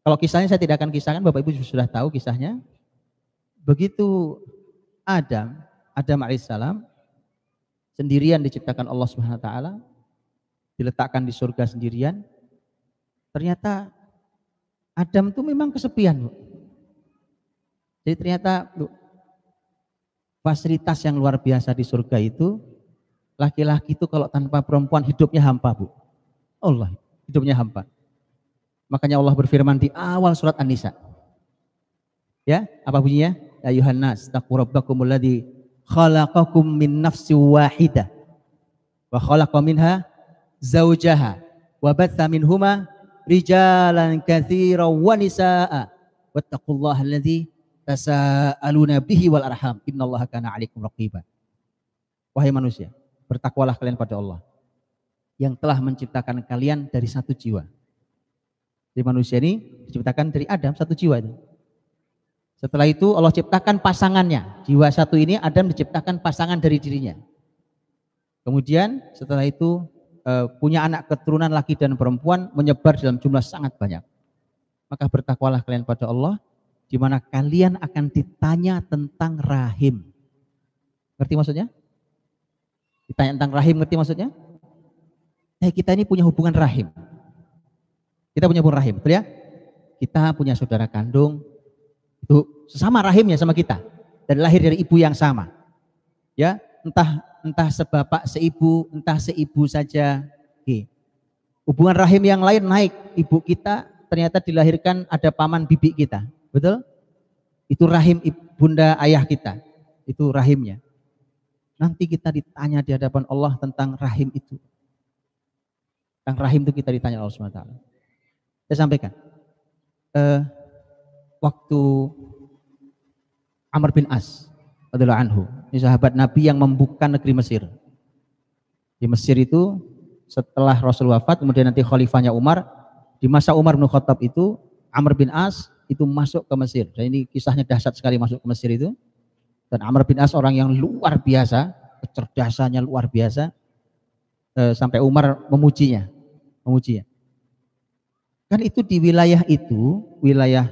B: Kalau kisahnya saya tidak akan kisahkan, Bapak Ibu sudah tahu kisahnya. Begitu Adam, Adam alaihissalam, sendirian diciptakan Allah Subhanahu wa taala, diletakkan di surga sendirian. Ternyata Adam itu memang kesepian, Bu. Jadi ternyata fasilitas yang luar biasa di surga itu, laki-laki itu kalau tanpa perempuan hidupnya hampa, Bu. Allah, hidupnya hampa. Makanya Allah berfirman di awal surat An-Nisa. Ya, apa bunyinya? Ya Yuhannas, taqu rabbakumul ladzi khalaqakum min nafsin wahidah wa khalaqa minha zaujaha wa batha minhuma rijalan katsiran wa nisaa wattaqullaha alladzi tasaaluna bihi wal arham innallaha kana 'alaikum raqiba. Wahai manusia, bertakwalah kalian pada Allah yang telah menciptakan kalian dari satu jiwa. Jadi manusia ini diciptakan dari Adam satu jiwa itu. Setelah itu Allah ciptakan pasangannya. Jiwa satu ini Adam diciptakan pasangan dari dirinya. Kemudian setelah itu eh, punya anak keturunan laki dan perempuan menyebar dalam jumlah sangat banyak. Maka bertakwalah kalian pada Allah di mana kalian akan ditanya tentang rahim. Ngerti maksudnya? Ditanya tentang rahim, ngerti maksudnya? Eh, kita ini punya hubungan rahim. Kita punya hubungan rahim, betul ya? Kita punya saudara kandung, itu sesama rahimnya sama kita. Dan lahir dari ibu yang sama. Ya, entah entah sebapak, seibu, entah seibu saja. Oke. Hubungan rahim yang lain naik. Ibu kita ternyata dilahirkan ada paman bibi kita. Betul? Itu rahim bunda ayah kita. Itu rahimnya. Nanti kita ditanya di hadapan Allah tentang rahim itu. Tentang rahim itu kita ditanya Allah SWT. Saya sampaikan. Uh, waktu Amr bin As adalah anhu. Ini sahabat Nabi yang membuka negeri Mesir. Di Mesir itu setelah Rasul wafat, kemudian nanti khalifahnya Umar, di masa Umar bin Khattab itu Amr bin As itu masuk ke Mesir. Dan ini kisahnya dahsyat sekali masuk ke Mesir itu. Dan Amr bin As orang yang luar biasa, kecerdasannya luar biasa. E, sampai Umar memujinya, memujinya. Kan itu di wilayah itu, wilayah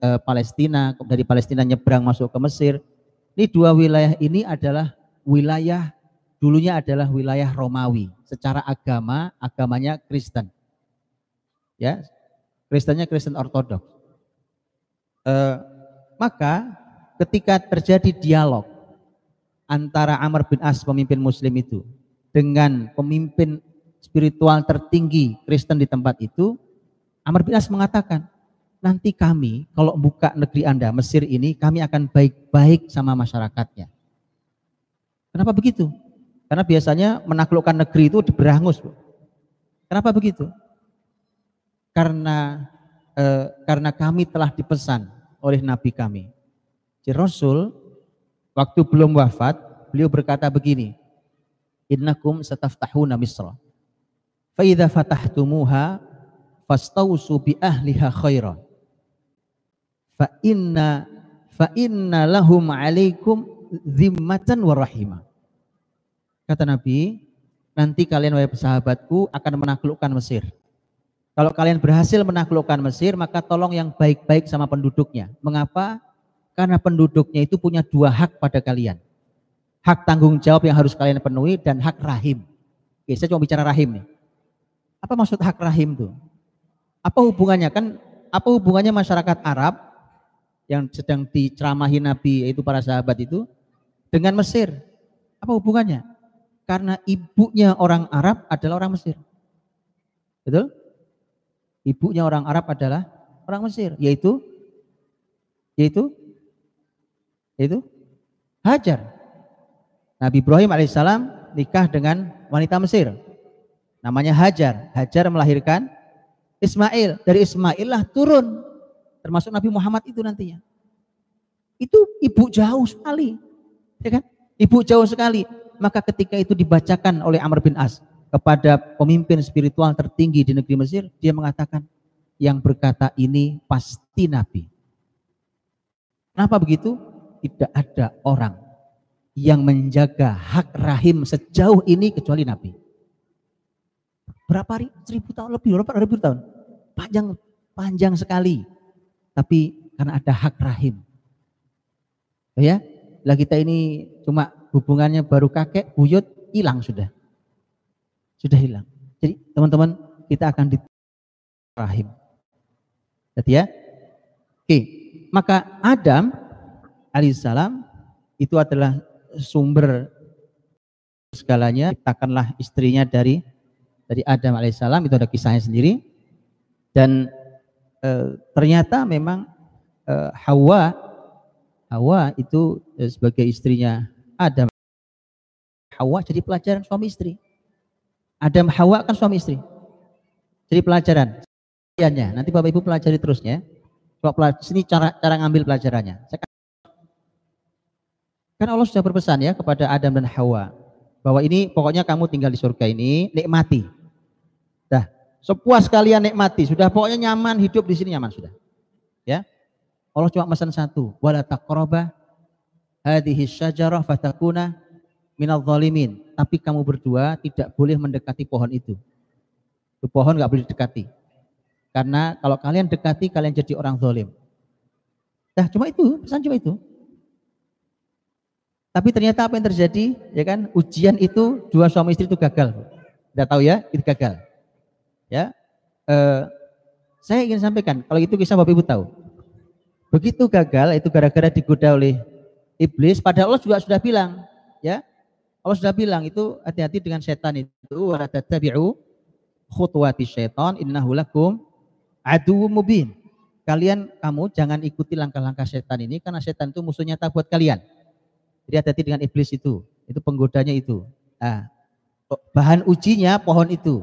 B: e, Palestina, dari Palestina nyebrang masuk ke Mesir. Ini dua wilayah ini adalah wilayah dulunya adalah wilayah Romawi. Secara agama, agamanya Kristen. Ya, Kristennya Kristen Ortodok. E, maka ketika terjadi dialog antara Amr bin As pemimpin Muslim itu dengan pemimpin spiritual tertinggi Kristen di tempat itu, Amr bin As mengatakan, nanti kami kalau buka negeri Anda, Mesir ini, kami akan baik-baik sama masyarakatnya. Kenapa begitu? Karena biasanya menaklukkan negeri itu diberangus. Kenapa begitu? Karena eh, karena kami telah dipesan oleh Nabi kami. Si Rasul waktu belum wafat, beliau berkata begini, Innakum sataftahuna misra. Fa idza fatahtumuha fastausu bi ahliha khairan fa inna fa inna lahum alaikum zimmatan wa rahimah. Kata Nabi, nanti kalian wahai sahabatku akan menaklukkan Mesir. Kalau kalian berhasil menaklukkan Mesir, maka tolong yang baik-baik sama penduduknya. Mengapa? Karena penduduknya itu punya dua hak pada kalian. Hak tanggung jawab yang harus kalian penuhi dan hak rahim. Oke, saya cuma bicara rahim nih. Apa maksud hak rahim tuh? Apa hubungannya? Kan apa hubungannya masyarakat Arab yang sedang diceramahi Nabi yaitu para sahabat itu dengan Mesir. Apa hubungannya? Karena ibunya orang Arab adalah orang Mesir. Betul? Ibunya orang Arab adalah orang Mesir, yaitu yaitu yaitu Hajar. Nabi Ibrahim alaihissalam nikah dengan wanita Mesir. Namanya Hajar. Hajar melahirkan Ismail. Dari Ismail lah turun termasuk Nabi Muhammad itu nantinya. Itu ibu jauh sekali, ya kan? Ibu jauh sekali. Maka ketika itu dibacakan oleh Amr bin As kepada pemimpin spiritual tertinggi di negeri Mesir, dia mengatakan, yang berkata ini pasti Nabi. Kenapa begitu? Tidak ada orang yang menjaga hak rahim sejauh ini kecuali Nabi. Berapa hari? Seribu tahun lebih, berapa ribu tahun? Panjang, panjang sekali tapi karena ada hak rahim. Ya, lah kita ini cuma hubungannya baru kakek, buyut, hilang sudah. Sudah hilang. Jadi teman-teman kita akan di rahim. Jadi ya. Oke, maka Adam alaihissalam itu adalah sumber segalanya. Ciptakanlah istrinya dari dari Adam alaihissalam itu ada kisahnya sendiri. Dan eh, ternyata memang eh, Hawa Hawa itu eh, sebagai istrinya Adam Hawa jadi pelajaran suami istri. Adam Hawa kan suami istri. Jadi pelajaran. Nanti Bapak Ibu pelajari terusnya. Coba sini cara cara ngambil pelajarannya. Kan Allah sudah berpesan ya kepada Adam dan Hawa bahwa ini pokoknya kamu tinggal di surga ini nikmati. Sepuas kalian nikmati, sudah pokoknya nyaman hidup di sini nyaman sudah. Ya. Allah cuma pesan satu, wala taqraba hadhihi syajarah fatakuna minal zalimin. Tapi kamu berdua tidak boleh mendekati pohon itu. Itu pohon nggak boleh dekati. Karena kalau kalian dekati kalian jadi orang zalim. Dah, cuma itu, pesan cuma itu. Tapi ternyata apa yang terjadi? Ya kan, ujian itu dua suami istri itu gagal. Tidak tahu ya, itu gagal. Ya, eh, saya ingin sampaikan, kalau itu kisah Bapak Ibu tahu. Begitu gagal, itu gara-gara digoda oleh iblis. Padahal Allah juga sudah bilang, ya, Allah sudah bilang itu hati-hati dengan setan itu. Wa tattabi'u khutuwati syaitan innahu lakum adu mubin. Kalian kamu jangan ikuti langkah-langkah setan ini karena setan itu musuh nyata buat kalian. Jadi hati-hati dengan iblis itu. Itu penggodanya itu. Nah, bahan ujinya pohon itu.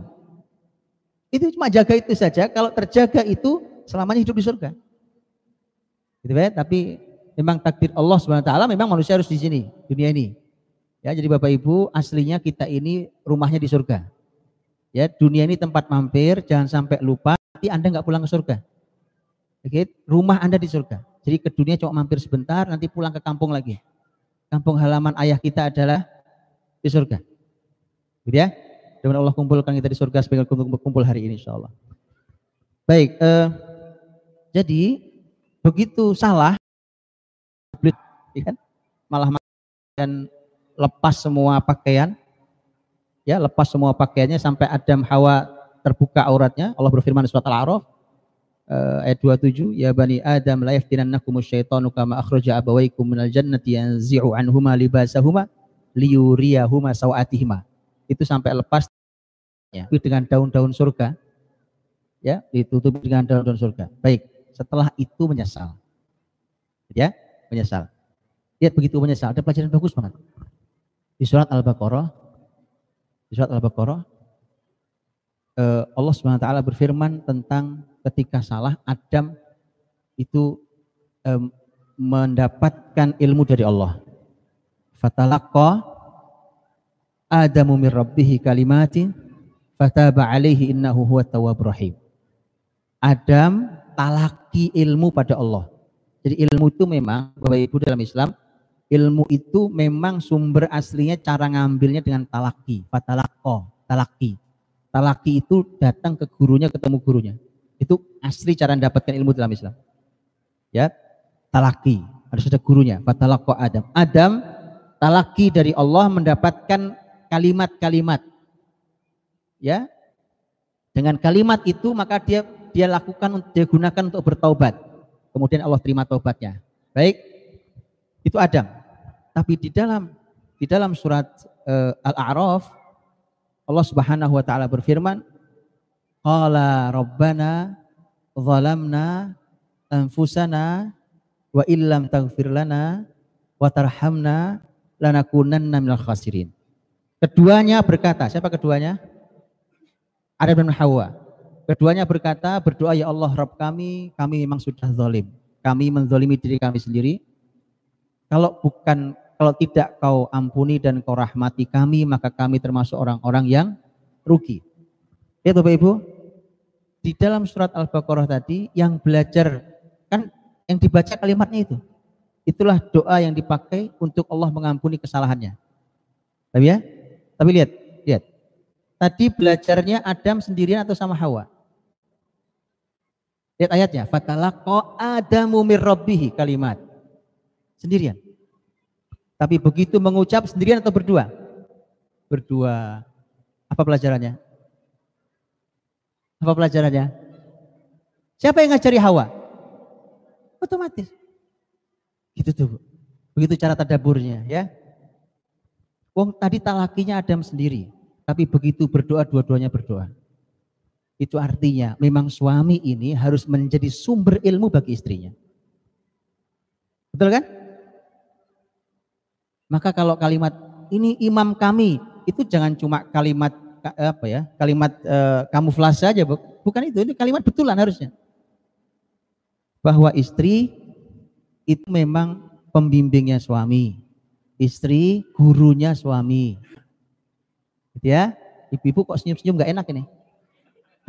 B: Itu cuma jaga itu saja. Kalau terjaga itu selamanya hidup di surga. Gitu ya. Tapi memang takdir Allah SWT memang manusia harus di sini, dunia ini. Ya, jadi Bapak Ibu, aslinya kita ini rumahnya di surga. Ya, dunia ini tempat mampir, jangan sampai lupa nanti Anda nggak pulang ke surga. Oke, rumah Anda di surga. Jadi ke dunia cuma mampir sebentar, nanti pulang ke kampung lagi kampung halaman ayah kita adalah di surga. Gitu ya. Dan Allah kumpulkan kita di surga sebagai kumpul hari ini insya Allah. Baik, eh, jadi begitu salah, ya kan? malah dan lepas semua pakaian, ya lepas semua pakaiannya sampai Adam Hawa terbuka auratnya. Allah berfirman di surat Al-A'raf, uh, ayat 27 ya bani adam la yaftinannakum syaitanu kama akhraja abawaykum minal jannati yanzi'u anhuma libasahuma liyuriyahuma sawatihima itu sampai lepas ya. Dengan daun-daun surga. Ya ditutup dengan daun-daun surga. Baik setelah itu menyesal. Ya menyesal. Lihat begitu menyesal. Ada pelajaran bagus banget. Di surat al-baqarah di surat al-baqarah uh, Allah swt berfirman tentang ketika salah Adam itu um, mendapatkan ilmu dari Allah. Fatalaqa Adamu min kalimatin fataba alaihi innahu huwa tawwabur rahim. Adam talaki ilmu pada Allah. Jadi ilmu itu memang Bapak Ibu dalam Islam, ilmu itu memang sumber aslinya cara ngambilnya dengan talaki, fatalaqo, talaki. Talaki itu datang ke gurunya, ketemu gurunya. Itu asli cara mendapatkan ilmu dalam Islam. Ya, talaki. Harus ada gurunya. Fatalaqqa Adam. Adam talaki dari Allah mendapatkan kalimat-kalimat. Ya. Dengan kalimat itu maka dia dia lakukan dia gunakan untuk bertaubat. Kemudian Allah terima taubatnya. Baik. Itu Adam. Tapi di dalam di dalam surat uh, Al-A'raf Allah Subhanahu wa taala berfirman, Qala Rabbana zalamna anfusana wa illam taghfir lana wa tarhamna lanakunanna minal khasirin. Keduanya berkata, siapa keduanya? Adam dan Hawa. Keduanya berkata, berdoa ya Allah Rabb kami, kami memang sudah zalim. Kami menzalimi diri kami sendiri. Kalau bukan kalau tidak kau ampuni dan kau rahmati kami, maka kami termasuk orang-orang yang rugi. Ya Bapak Ibu, di dalam surat Al-Baqarah tadi yang belajar kan yang dibaca kalimatnya itu. Itulah doa yang dipakai untuk Allah mengampuni kesalahannya. Tapi ya? Tapi lihat. Tadi belajarnya Adam sendirian atau sama Hawa? Lihat ayatnya, fatalaqa Adamu mir kalimat. Sendirian. Tapi begitu mengucap sendirian atau berdua? Berdua. Apa pelajarannya? Apa pelajarannya? Siapa yang ngajari Hawa? Otomatis. Gitu tuh. Begitu cara tadaburnya ya. Wong tadi talakinya Adam sendiri. Tapi begitu berdoa dua-duanya berdoa. Itu artinya memang suami ini harus menjadi sumber ilmu bagi istrinya. Betul kan? Maka kalau kalimat ini imam kami itu jangan cuma kalimat apa ya? Kalimat uh, kamuflase saja, bukan itu. Ini kalimat betulan harusnya. Bahwa istri itu memang pembimbingnya suami. Istri gurunya suami. Gitu ya. Ibu-ibu kok senyum-senyum nggak enak ini?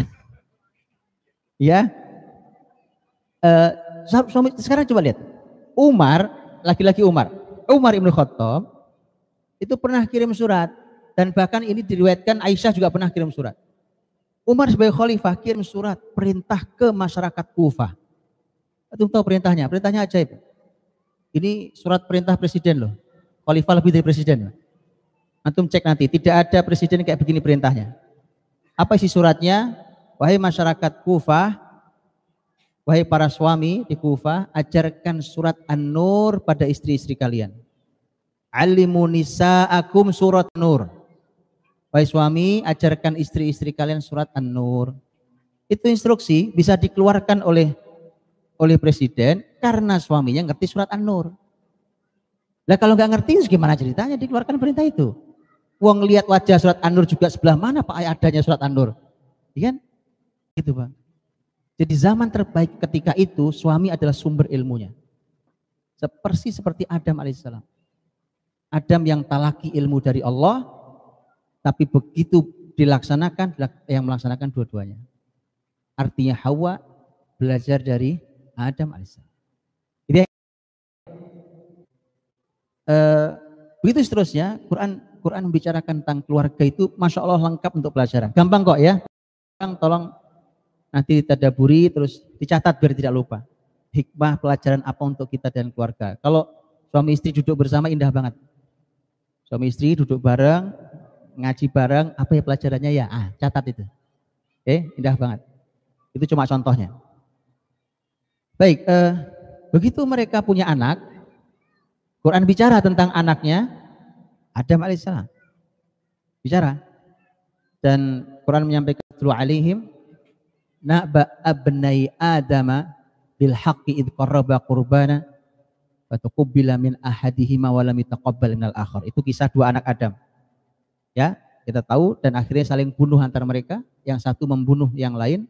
B: ya. Uh, suami sekarang coba lihat. Umar, laki-laki Umar, Umar ibn Khattab itu pernah kirim surat dan bahkan ini diriwayatkan Aisyah juga pernah kirim surat. Umar sebagai khalifah kirim surat perintah ke masyarakat Kufah. Itu tahu perintahnya, perintahnya ajaib. Ini surat perintah presiden loh. Khalifah lebih dari presiden. Antum cek nanti, tidak ada presiden kayak begini perintahnya. Apa isi suratnya? Wahai masyarakat Kufah, Wahai para suami di Kufah, ajarkan surat An-Nur pada istri-istri kalian. Alimu nisa'akum surat Nur. Wahai suami, ajarkan istri-istri kalian surat An-Nur. Itu instruksi bisa dikeluarkan oleh oleh presiden karena suaminya ngerti surat An-Nur. Nah kalau nggak ngerti gimana ceritanya dikeluarkan perintah itu? Uang lihat wajah surat An-Nur juga sebelah mana Pak adanya surat An-Nur? Iya kan? Gitu Bang. Jadi zaman terbaik ketika itu suami adalah sumber ilmunya. Seperti seperti Adam alaihissalam. Adam yang talaki ilmu dari Allah, tapi begitu dilaksanakan, yang melaksanakan dua-duanya. Artinya Hawa belajar dari Adam alaihissalam. Jadi uh, begitu seterusnya, Quran Quran membicarakan tentang keluarga itu, masya Allah lengkap untuk pelajaran. Gampang kok ya. Tolong nanti ditadaburi terus dicatat biar tidak lupa. Hikmah pelajaran apa untuk kita dan keluarga. Kalau suami istri duduk bersama indah banget. Suami istri duduk bareng, ngaji bareng, apa ya pelajarannya ya? Ah, catat itu. Oke, indah banget. Itu cuma contohnya. Baik, eh, begitu mereka punya anak, Quran bicara tentang anaknya, Adam alaihissalam. Bicara. Dan Quran menyampaikan dulu alaihim na'ba abnai adama bil haqqi id qarraba qurbana wa tuqbila min ahadihima wa lam yataqabbal minal akhar. Itu kisah dua anak Adam. Ya, kita tahu dan akhirnya saling bunuh antara mereka, yang satu membunuh yang lain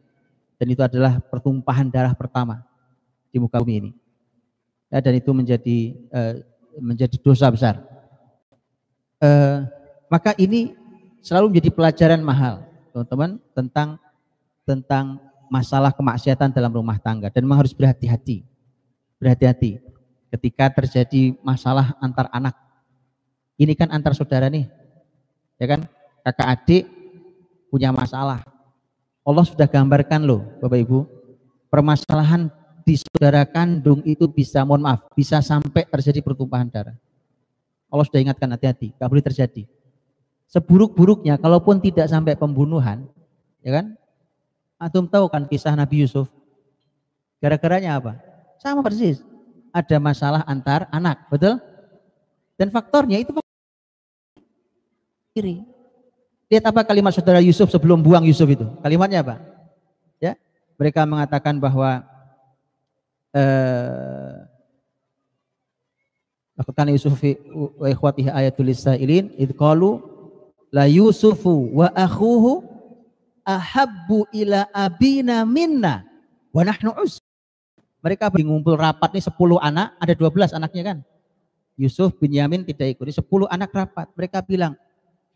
B: dan itu adalah pertumpahan darah pertama di muka bumi ini. Ya, dan itu menjadi uh, menjadi dosa besar. Uh, maka ini selalu menjadi pelajaran mahal, teman-teman, tentang tentang masalah kemaksiatan dalam rumah tangga dan memang harus berhati-hati. Berhati-hati ketika terjadi masalah antar anak. Ini kan antar saudara nih. Ya kan? Kakak adik punya masalah. Allah sudah gambarkan loh, Bapak Ibu. Permasalahan di saudara kandung itu bisa, mohon maaf, bisa sampai terjadi pertumpahan darah. Allah sudah ingatkan hati-hati, gak boleh terjadi. Seburuk-buruknya, kalaupun tidak sampai pembunuhan, ya kan? Antum tahu kan kisah Nabi Yusuf? Gara-garanya apa? Sama persis. Ada masalah antar anak, betul? Dan faktornya itu kiri. Lihat apa kalimat saudara Yusuf sebelum buang Yusuf itu? Kalimatnya apa? Ya, mereka mengatakan bahwa eh Lakukan Yusuf wa ikhwatihi ayatul lisailin id qalu la Yusufu wa akhuhu ahabbu ila abina minna wa nahnu us. Mereka ngumpul rapat nih 10 anak, ada 12 anaknya kan. Yusuf, Binyamin tidak ikut. 10 anak rapat. Mereka bilang,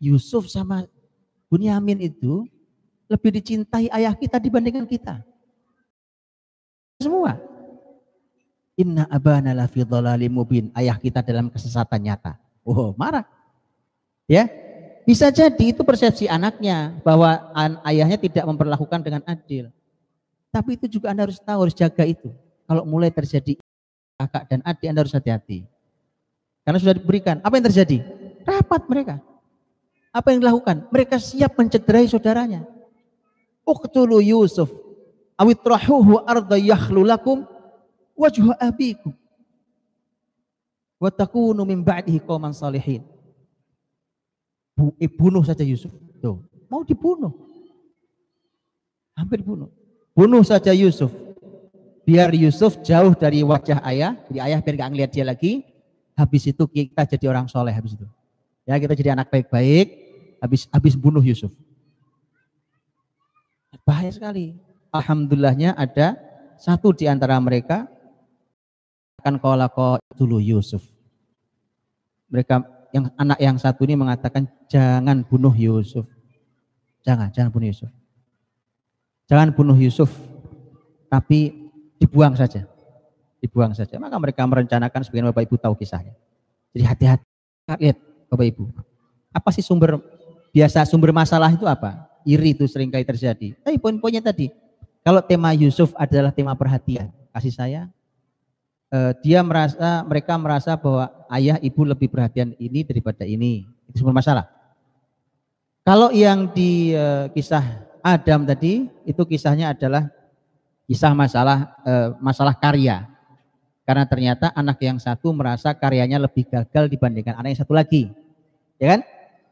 B: Yusuf sama Binyamin itu lebih dicintai ayah kita dibandingkan kita. Semua. Inna abana lafi mubin. Ayah kita dalam kesesatan nyata. Oh, marah. Ya, bisa jadi itu persepsi anaknya bahwa ayahnya tidak memperlakukan dengan adil. Tapi itu juga Anda harus tahu, harus jaga itu. Kalau mulai terjadi kakak dan adik Anda harus hati-hati. Karena sudah diberikan. Apa yang terjadi? Rapat mereka. Apa yang dilakukan? Mereka siap mencederai saudaranya. Uqtulu Yusuf awitrahuhu arda yakhlu lakum wajhu abikum wa takunu min ba'dihi qauman salihin bu, eh, bunuh saja Yusuf. Tuh, mau dibunuh. Hampir bunuh. Bunuh saja Yusuf. Biar Yusuf jauh dari wajah ayah, jadi ayah biar gak ngeliat dia lagi. Habis itu kita jadi orang soleh habis itu. Ya kita jadi anak baik-baik, habis habis bunuh Yusuf. Bahaya sekali. Alhamdulillahnya ada satu di antara mereka akan kolako dulu Yusuf. Mereka yang anak yang satu ini mengatakan jangan bunuh Yusuf. Jangan, jangan bunuh Yusuf. Jangan bunuh Yusuf, tapi dibuang saja. Dibuang saja. Maka mereka merencanakan sebagian Bapak Ibu tahu kisahnya. Jadi hati-hati. Lihat Bapak Ibu. Apa sih sumber biasa sumber masalah itu apa? Iri itu sering kali terjadi. Tapi poin-poinnya tadi. Kalau tema Yusuf adalah tema perhatian, kasih saya, eh, dia merasa mereka merasa bahwa ayah ibu lebih perhatian ini daripada ini. Itu sumber masalah. Kalau yang di eh, kisah Adam tadi itu kisahnya adalah kisah masalah eh, masalah karya. Karena ternyata anak yang satu merasa karyanya lebih gagal dibandingkan anak yang satu lagi. Ya kan?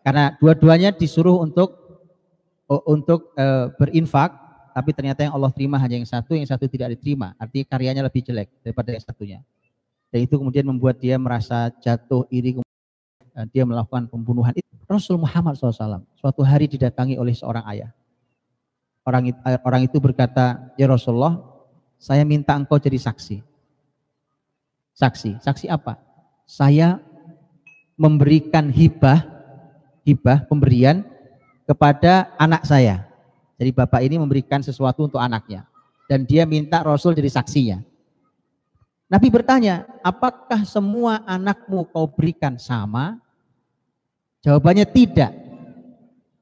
B: Karena dua-duanya disuruh untuk untuk berinfak, tapi ternyata yang Allah terima hanya yang satu, yang satu tidak diterima. Artinya karyanya lebih jelek daripada yang satunya. Dan itu kemudian membuat dia merasa jatuh iri, kemudian dia melakukan pembunuhan. Itu Rasul Muhammad SAW suatu hari didatangi oleh seorang ayah. Orang itu, orang itu berkata, ya Rasulullah, saya minta engkau jadi saksi. Saksi, saksi apa? Saya memberikan hibah, hibah pemberian kepada anak saya. Jadi bapak ini memberikan sesuatu untuk anaknya. Dan dia minta Rasul jadi saksinya. Nabi bertanya, apakah semua anakmu kau berikan sama? Jawabannya tidak.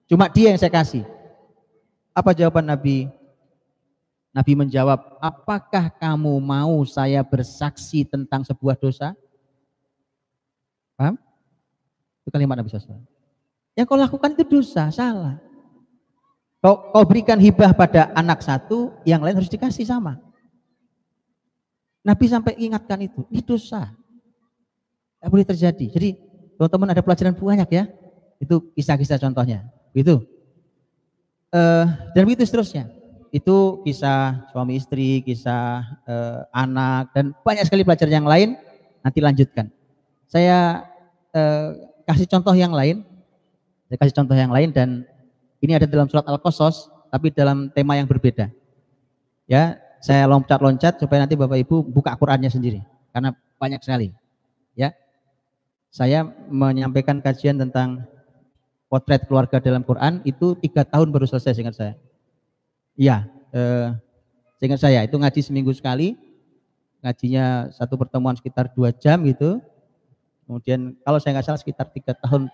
B: Cuma dia yang saya kasih. Apa jawaban Nabi? Nabi menjawab, apakah kamu mau saya bersaksi tentang sebuah dosa? Paham? Itu kalimat Nabi SAW. Yang kau lakukan itu dosa, salah. Kau, kau berikan hibah pada anak satu, yang lain harus dikasih sama. Nabi sampai ingatkan itu, ini dosa. Tidak boleh terjadi. Jadi teman-teman ada pelajaran banyak ya. Itu kisah-kisah contohnya. Itu uh, dan begitu seterusnya. Itu kisah suami istri, kisah uh, anak dan banyak sekali pelajaran yang lain. Nanti lanjutkan. Saya uh, kasih contoh yang lain. Saya kasih contoh yang lain dan ini ada dalam surat Al-Qasas tapi dalam tema yang berbeda. Ya, saya loncat-loncat supaya nanti Bapak Ibu buka Qurannya sendiri karena banyak sekali. Ya. Saya menyampaikan kajian tentang potret keluarga dalam Quran itu tiga tahun baru selesai seingat saya. Iya, eh, seingat saya itu ngaji seminggu sekali, ngajinya satu pertemuan sekitar dua jam gitu. Kemudian kalau saya nggak salah sekitar tiga tahun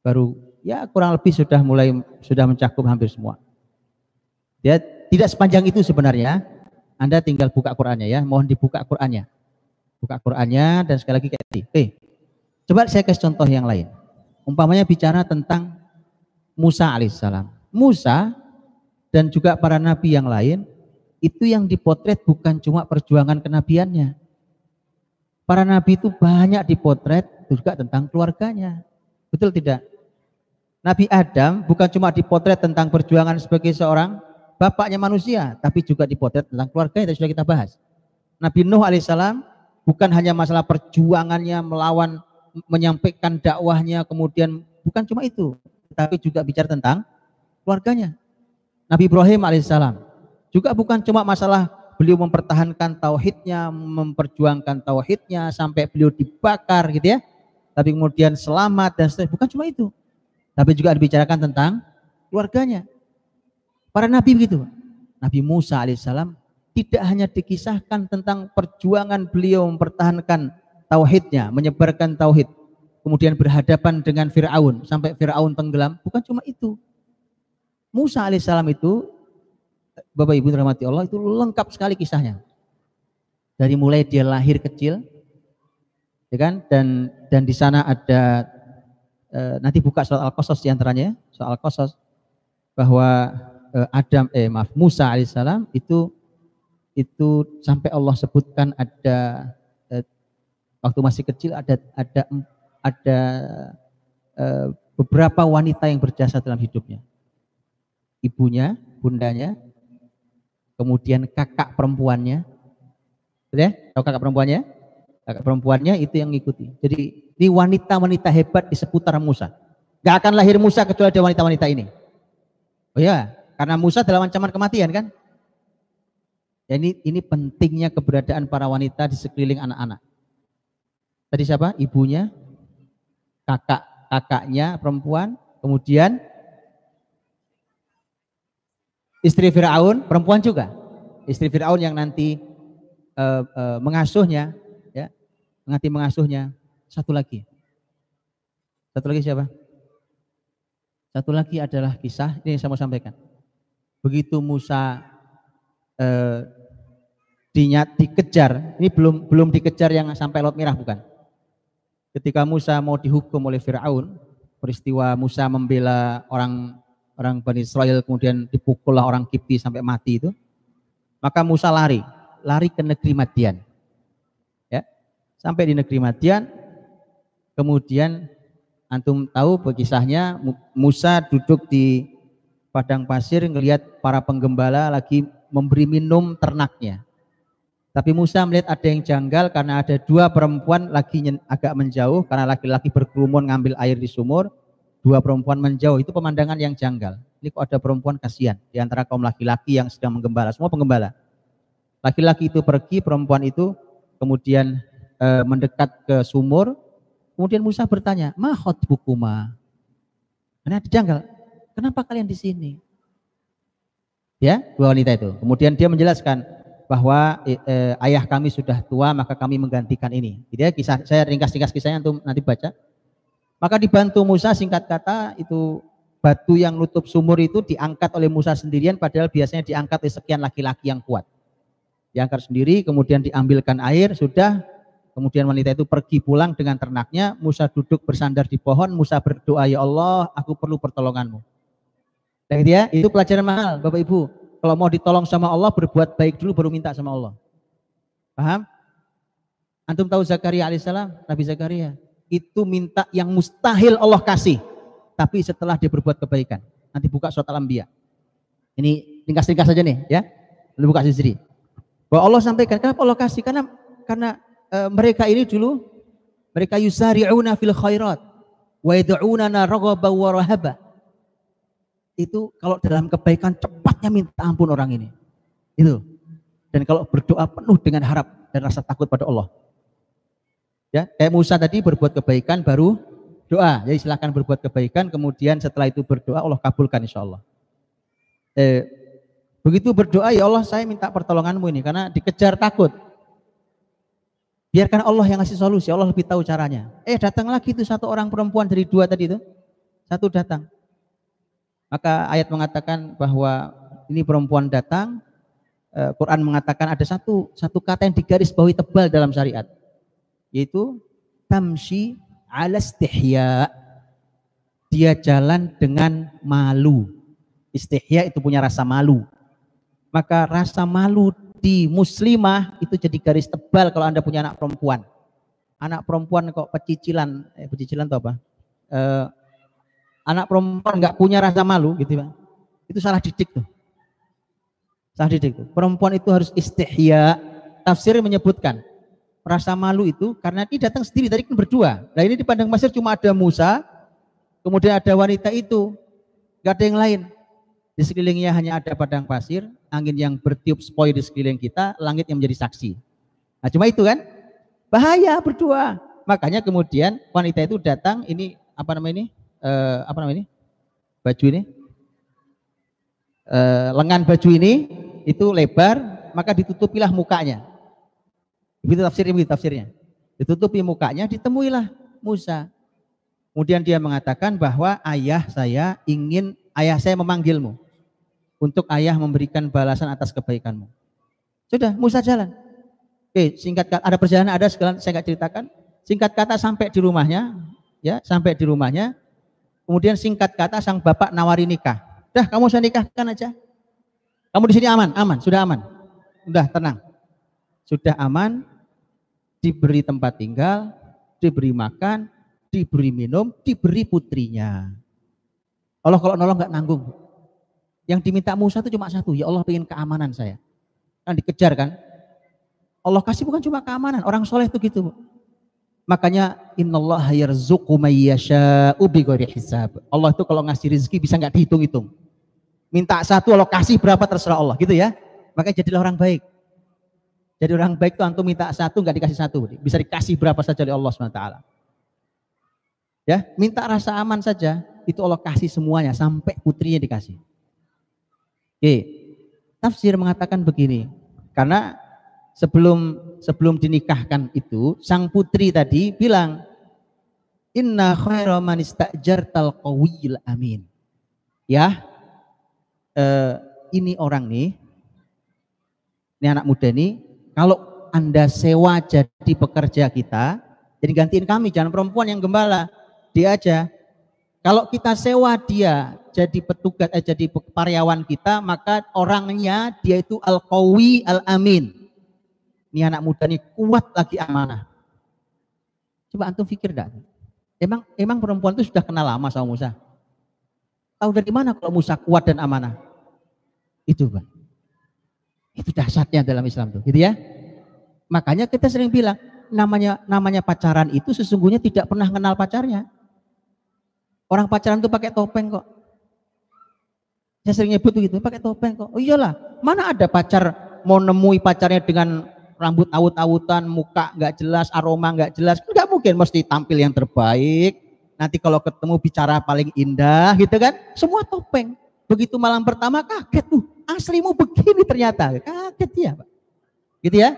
B: baru ya kurang lebih sudah mulai sudah mencakup hampir semua. Ya tidak sepanjang itu sebenarnya. Anda tinggal buka Qurannya ya, mohon dibuka Qurannya. Buka Qurannya dan sekali lagi kayak tadi. Oke, coba saya kasih contoh yang lain. Umpamanya bicara tentang Musa alaihissalam. Musa dan juga para nabi yang lain itu yang dipotret bukan cuma perjuangan kenabiannya. Para nabi itu banyak dipotret juga tentang keluarganya. Betul tidak? Nabi Adam bukan cuma dipotret tentang perjuangan sebagai seorang bapaknya manusia, tapi juga dipotret tentang keluarganya yang sudah kita bahas. Nabi Nuh alaihissalam bukan hanya masalah perjuangannya melawan menyampaikan dakwahnya kemudian bukan cuma itu, tapi juga bicara tentang keluarganya. Nabi Ibrahim alaihissalam juga bukan cuma masalah beliau mempertahankan tauhidnya, memperjuangkan tauhidnya sampai beliau dibakar gitu ya. Tapi kemudian selamat dan seterusnya. Bukan cuma itu. Tapi juga dibicarakan tentang keluarganya. Para nabi begitu. Nabi Musa alaihissalam tidak hanya dikisahkan tentang perjuangan beliau mempertahankan tauhidnya, menyebarkan tauhid, kemudian berhadapan dengan Firaun sampai Firaun tenggelam, bukan cuma itu. Musa alaihissalam itu Bapak Ibu rahmati Allah itu lengkap sekali kisahnya. Dari mulai dia lahir kecil, ya kan? Dan dan di sana ada e, nanti buka surat Al-Qasas di antaranya, soal Al-Qasas bahwa e, Adam eh maaf Musa alaihissalam itu itu sampai Allah sebutkan ada waktu masih kecil ada ada ada uh, beberapa wanita yang berjasa dalam hidupnya. Ibunya, bundanya, kemudian kakak perempuannya, ya, tahu kakak perempuannya? Kakak perempuannya itu yang ngikuti. Jadi ini wanita-wanita hebat di seputar Musa. Gak akan lahir Musa kecuali ada wanita-wanita ini. Oh ya, karena Musa dalam ancaman kematian kan? Ya ini, ini pentingnya keberadaan para wanita di sekeliling anak-anak. Tadi siapa? Ibunya, kakak kakaknya perempuan, kemudian istri Firaun perempuan juga. Istri Firaun yang nanti uh, uh, mengasuhnya, nanti mengasuhnya. Satu lagi, satu lagi siapa? Satu lagi adalah kisah ini yang saya mau sampaikan. Begitu Musa uh, dinyat dikejar, ini belum belum dikejar yang sampai laut merah bukan? ketika Musa mau dihukum oleh Firaun, peristiwa Musa membela orang orang Bani Israel kemudian dipukullah orang Kipti sampai mati itu, maka Musa lari, lari ke negeri Madian. Sampai di negeri Madian, kemudian antum tahu kisahnya Musa duduk di padang pasir ngelihat para penggembala lagi memberi minum ternaknya. Tapi Musa melihat ada yang janggal karena ada dua perempuan lagi agak menjauh karena laki-laki berkerumun ngambil air di sumur. Dua perempuan menjauh itu pemandangan yang janggal. Ini kok ada perempuan kasihan di antara kaum laki-laki yang sedang menggembala. Semua penggembala. Laki-laki itu pergi, perempuan itu kemudian e, mendekat ke sumur. Kemudian Musa bertanya, mahot bukuma. Karena ada janggal. Kenapa kalian di sini? Ya, dua wanita itu. Kemudian dia menjelaskan, bahwa eh, ayah kami sudah tua maka kami menggantikan ini. Jadi ya kisah saya ringkas-ringkas kisahnya untuk nanti baca. Maka dibantu Musa singkat kata itu batu yang nutup sumur itu diangkat oleh Musa sendirian padahal biasanya diangkat oleh sekian laki-laki yang kuat. Diangkat sendiri kemudian diambilkan air sudah kemudian wanita itu pergi pulang dengan ternaknya Musa duduk bersandar di pohon Musa berdoa ya Allah aku perlu pertolonganmu. Dan gitu ya, itu pelajaran mahal Bapak Ibu kalau mau ditolong sama Allah, berbuat baik dulu baru minta sama Allah. Paham? Antum tahu Zakaria alaihissalam, Nabi Zakaria. Itu minta yang mustahil Allah kasih. Tapi setelah dia berbuat kebaikan. Nanti buka surat al-anbiya. Ini ringkas-ringkas saja nih ya. Lalu buka sendiri. Bahwa Allah sampaikan, kenapa Allah kasih? Karena karena e, mereka ini dulu mereka yusari'una fil khairat wa yad'unana raghaba wa rahaba itu kalau dalam kebaikan cepatnya minta ampun orang ini. Itu. Dan kalau berdoa penuh dengan harap dan rasa takut pada Allah. Ya, kayak Musa tadi berbuat kebaikan baru doa. Jadi silahkan berbuat kebaikan, kemudian setelah itu berdoa Allah kabulkan insya Allah. Eh, begitu berdoa ya Allah saya minta pertolonganmu ini karena dikejar takut. Biarkan Allah yang ngasih solusi, Allah lebih tahu caranya. Eh datang lagi itu satu orang perempuan dari dua tadi itu. Satu datang. Maka ayat mengatakan bahwa ini perempuan datang, eh, Quran mengatakan ada satu satu kata yang digaris bawahi tebal dalam syariat, yaitu tamshi ala istihya. Dia jalan dengan malu. Istihya itu punya rasa malu. Maka rasa malu di muslimah itu jadi garis tebal kalau Anda punya anak perempuan. Anak perempuan kok pecicilan, eh, pecicilan itu apa? Eh, anak perempuan nggak punya rasa malu gitu pak. Itu salah didik tuh. Salah didik tuh. Perempuan itu harus istihya. Tafsir menyebutkan rasa malu itu karena dia datang sendiri tadi kan berdua. Nah ini di padang pasir cuma ada Musa kemudian ada wanita itu. Nggak ada yang lain. Di sekelilingnya hanya ada padang pasir angin yang bertiup sepoi di sekeliling kita langit yang menjadi saksi nah cuma itu kan bahaya berdua makanya kemudian wanita itu datang ini apa namanya ini eh, apa namanya ini? Baju ini. Eh, lengan baju ini itu lebar, maka ditutupilah mukanya. Begitu tafsirnya, begitu tafsirnya. Ditutupi mukanya, ditemuilah Musa. Kemudian dia mengatakan bahwa ayah saya ingin, ayah saya memanggilmu. Untuk ayah memberikan balasan atas kebaikanmu. Sudah, Musa jalan. Oke, singkat kata, ada perjalanan, ada segala saya nggak ceritakan. Singkat kata sampai di rumahnya, ya sampai di rumahnya, Kemudian singkat kata sang bapak nawari nikah. Dah kamu saya nikahkan aja. Kamu di sini aman, aman, sudah aman. Sudah tenang. Sudah aman, diberi tempat tinggal, diberi makan, diberi minum, diberi putrinya. Allah kalau nolong nggak nanggung. Yang diminta Musa itu cuma satu, ya Allah pengen keamanan saya. Kan dikejar kan. Allah kasih bukan cuma keamanan, orang soleh itu gitu. Makanya innallaha yarzuqu may yasha'u hisab. Allah itu kalau ngasih rezeki bisa nggak dihitung-hitung. Minta satu Allah kasih berapa terserah Allah gitu ya. Makanya jadilah orang baik. Jadi orang baik itu antum minta satu nggak dikasih satu, bisa dikasih berapa saja oleh Allah SWT. Ya, minta rasa aman saja, itu Allah kasih semuanya sampai putrinya dikasih. Oke, tafsir mengatakan begini, karena sebelum sebelum dinikahkan itu sang putri tadi bilang inna khaira man istajartal qawiyil amin. Ya. Eh, ini orang nih ini anak muda nih kalau Anda sewa jadi pekerja kita, jadi gantiin kami jangan perempuan yang gembala. Dia aja. Kalau kita sewa dia jadi petugas eh, jadi karyawan kita, maka orangnya dia itu al-qawi al-amin ini anak muda ini kuat lagi amanah. Coba antum pikir dah. Emang emang perempuan itu sudah kenal lama sama Musa? Tahu dari mana kalau Musa kuat dan amanah? Itu Pak. Itu dahsyatnya dalam Islam tuh, gitu ya. Makanya kita sering bilang namanya namanya pacaran itu sesungguhnya tidak pernah kenal pacarnya. Orang pacaran tuh pakai topeng kok. Saya sering nyebut gitu, pakai topeng kok. Oh iyalah, mana ada pacar mau nemui pacarnya dengan rambut awut-awutan, muka nggak jelas, aroma nggak jelas, nggak mungkin mesti tampil yang terbaik. Nanti kalau ketemu bicara paling indah gitu kan, semua topeng. Begitu malam pertama kaget tuh, aslimu begini ternyata, kaget ya Pak. Gitu ya.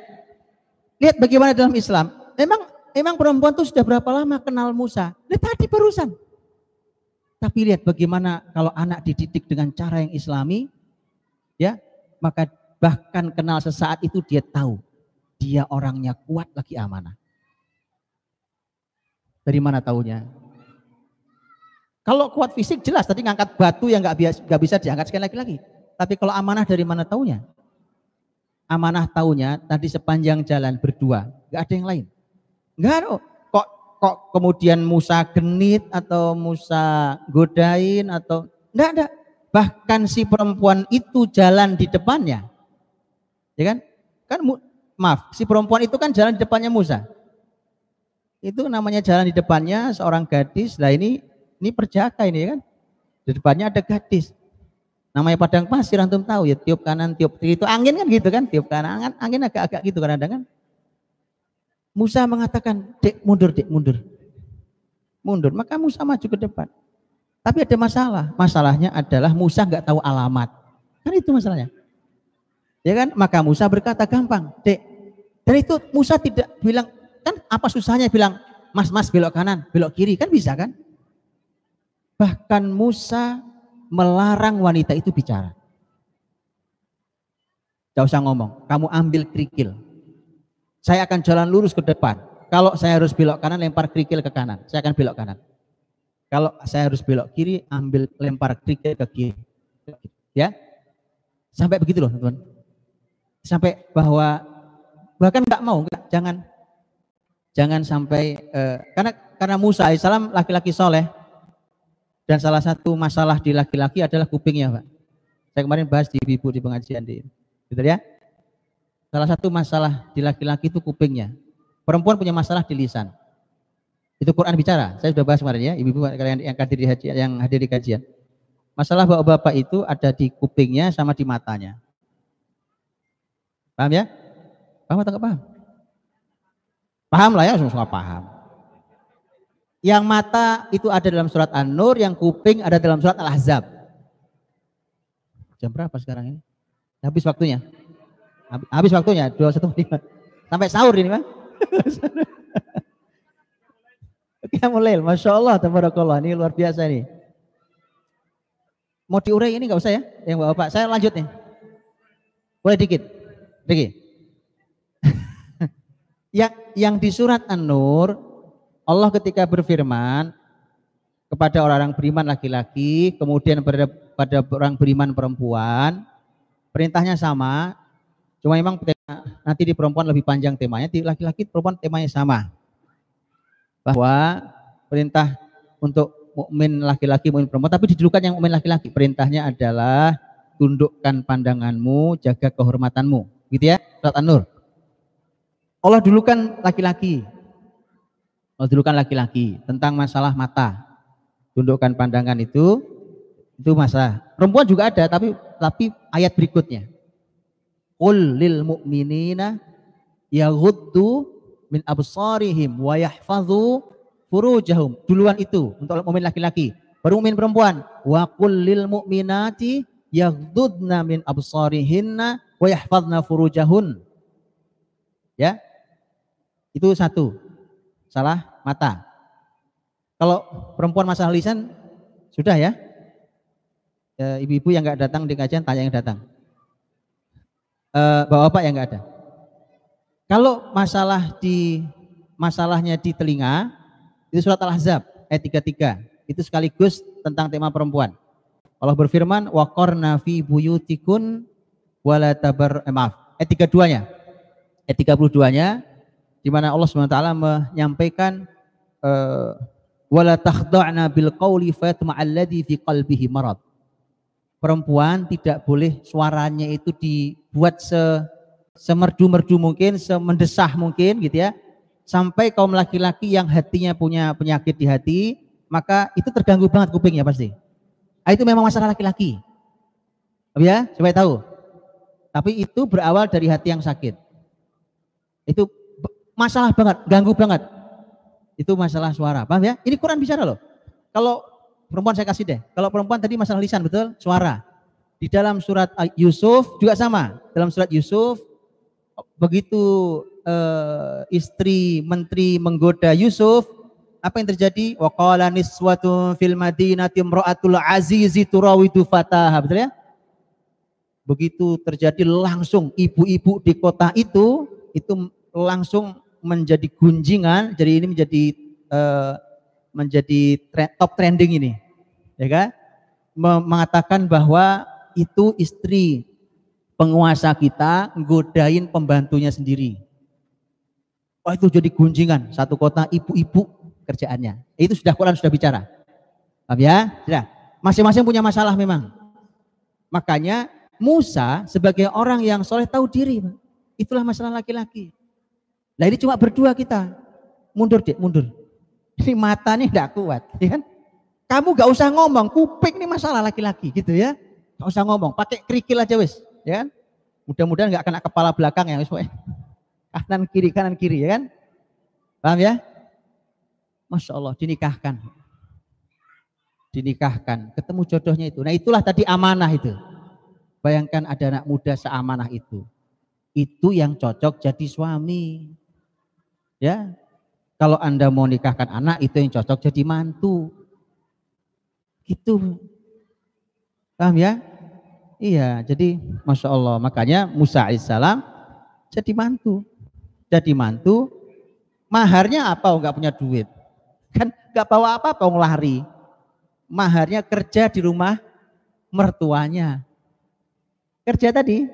B: Lihat bagaimana dalam Islam. Memang memang perempuan tuh sudah berapa lama kenal Musa? Lihat tadi barusan. Tapi lihat bagaimana kalau anak dididik dengan cara yang islami, ya, maka bahkan kenal sesaat itu dia tahu dia orangnya kuat lagi amanah. Dari mana taunya? Kalau kuat fisik jelas tadi ngangkat batu yang nggak bisa, gak bisa diangkat sekali lagi lagi. Tapi kalau amanah dari mana taunya? Amanah taunya tadi sepanjang jalan berdua, nggak ada yang lain. Nggak ada. Kok kemudian Musa genit atau Musa godain atau enggak ada. Bahkan si perempuan itu jalan di depannya. Ya kan? Kan maaf, si perempuan itu kan jalan di depannya Musa. Itu namanya jalan di depannya seorang gadis. Lah ini ini perjaka ini ya kan. Di depannya ada gadis. Namanya padang pasir antum tahu ya, tiup kanan, tiup kiri itu angin kan gitu kan, tiup kanan, angin, angin agak-agak gitu kadang kan. Musa mengatakan, "Dek, mundur, Dek, mundur." Mundur, maka Musa maju ke depan. Tapi ada masalah. Masalahnya adalah Musa nggak tahu alamat. Kan itu masalahnya. Ya kan? Maka Musa berkata gampang, "Dek, dan itu Musa tidak bilang, kan apa susahnya bilang, mas mas belok kanan, belok kiri, kan bisa kan? Bahkan Musa melarang wanita itu bicara. Gak usah ngomong, kamu ambil kerikil. Saya akan jalan lurus ke depan. Kalau saya harus belok kanan, lempar kerikil ke kanan. Saya akan belok kanan. Kalau saya harus belok kiri, ambil lempar kerikil ke kiri. Ya, sampai begitu loh teman-teman. Sampai bahwa bahkan nggak mau, enggak, jangan jangan sampai eh, karena karena Musa alaihissalam laki-laki soleh dan salah satu masalah di laki-laki adalah kupingnya, Pak. Saya kemarin bahas di ibu di pengajian di, gitu ya. Salah satu masalah di laki-laki itu kupingnya. Perempuan punya masalah di lisan. Itu Quran bicara. Saya sudah bahas kemarin ya, ibu-ibu kalian yang hadir di haji, yang hadir di kajian. Masalah bapak-bapak itu ada di kupingnya sama di matanya. Paham ya? Paham atau enggak paham? Paham lah ya, semua paham. Yang mata itu ada dalam surat An-Nur, yang kuping ada dalam surat Al-Ahzab. Jam berapa sekarang ini? Habis waktunya. Habis waktunya, 215. Sampai sahur ini, Pak. Oke, mulai. Masya Allah, tabarakallah. Ini luar biasa nih. Mau diurai ini nggak usah ya, yang bapak. Saya lanjut nih. Boleh dikit, dikit yang yang di surat An-Nur Allah ketika berfirman kepada orang-orang beriman laki-laki, kemudian pada, pada orang beriman perempuan, perintahnya sama, cuma memang nanti di perempuan lebih panjang temanya, di laki-laki perempuan temanya sama. Bahwa perintah untuk mukmin laki-laki, mukmin perempuan, tapi didudukan yang mukmin laki-laki. Perintahnya adalah tundukkan pandanganmu, jaga kehormatanmu. Gitu ya, surat An-Nur. Allah dulu kan laki-laki. Allah dulu kan laki-laki tentang masalah mata. Tundukkan pandangan itu itu masalah. Perempuan juga ada tapi tapi ayat berikutnya. Qul lil mu'minina yaghuddu min absarihim wa yahfazu furujahum. Duluan itu untuk mukmin laki-laki. Baru mukmin perempuan. Wa qul lil mu'minati yaghdudna min absarihinna wa yahfazna furujahun. Ya. Itu satu. Salah mata. Kalau perempuan masalah lisan sudah ya. E, ibu-ibu yang nggak datang di kajian tanya yang datang. E, bapak-bapak yang nggak ada. Kalau masalah di masalahnya di telinga itu surat Al-Ahzab ayat 33. Itu sekaligus tentang tema perempuan. Allah berfirman wa qarna fi buyutikun wala tabar eh, maaf ayat 32-nya. Ayat 32-nya di mana Allah SWT menyampaikan uh, wala takhda'na bil qawli fayatma'alladzi fi qalbihi marad. Perempuan tidak boleh suaranya itu dibuat se semerdu-merdu mungkin, semendesah mungkin gitu ya. Sampai kaum laki-laki yang hatinya punya penyakit di hati, maka itu terganggu banget kupingnya pasti. Ah, itu memang masalah laki-laki. Ya, supaya tahu. Tapi itu berawal dari hati yang sakit. Itu masalah banget, ganggu banget. Itu masalah suara, paham ya? Ini Quran bicara loh. Kalau perempuan saya kasih deh. Kalau perempuan tadi masalah lisan betul, suara. Di dalam surat Yusuf juga sama. Dalam surat Yusuf begitu uh, istri menteri menggoda Yusuf, apa yang terjadi? Wa qala niswatun fil madinati imra'atul azizi turawidu fataha. Betul ya? Begitu terjadi langsung ibu-ibu di kota itu itu langsung menjadi gunjingan. Jadi ini menjadi uh, menjadi top trending ini. Ya kan? Mengatakan bahwa itu istri penguasa kita godain pembantunya sendiri. Oh itu jadi gunjingan satu kota ibu-ibu kerjaannya. Itu sudah Quran sudah bicara. Paham ya? Sudah. Masing-masing punya masalah memang. Makanya Musa sebagai orang yang soleh tahu diri. Itulah masalah laki-laki. Nah ini cuma berdua kita. Mundur deh, mundur. Ini matanya tidak kuat. Ya kan? Kamu gak usah ngomong, kuping ini masalah laki-laki gitu ya. Gak usah ngomong, pakai kerikil aja wis. Ya kan? Mudah-mudahan gak kena kepala belakang ya. Wis, kanan kiri, kanan kiri ya kan. Paham ya? Masya Allah dinikahkan. Dinikahkan, ketemu jodohnya itu. Nah itulah tadi amanah itu. Bayangkan ada anak muda seamanah itu. Itu yang cocok jadi suami. Ya, kalau Anda mau nikahkan anak itu yang cocok jadi mantu. Gitu. Paham ya? Iya, jadi Masya Allah. Makanya Musa alaihissalam jadi mantu. Jadi mantu, maharnya apa? Enggak punya duit. Kan gak bawa apa-apa lari. Maharnya kerja di rumah mertuanya. Kerja tadi.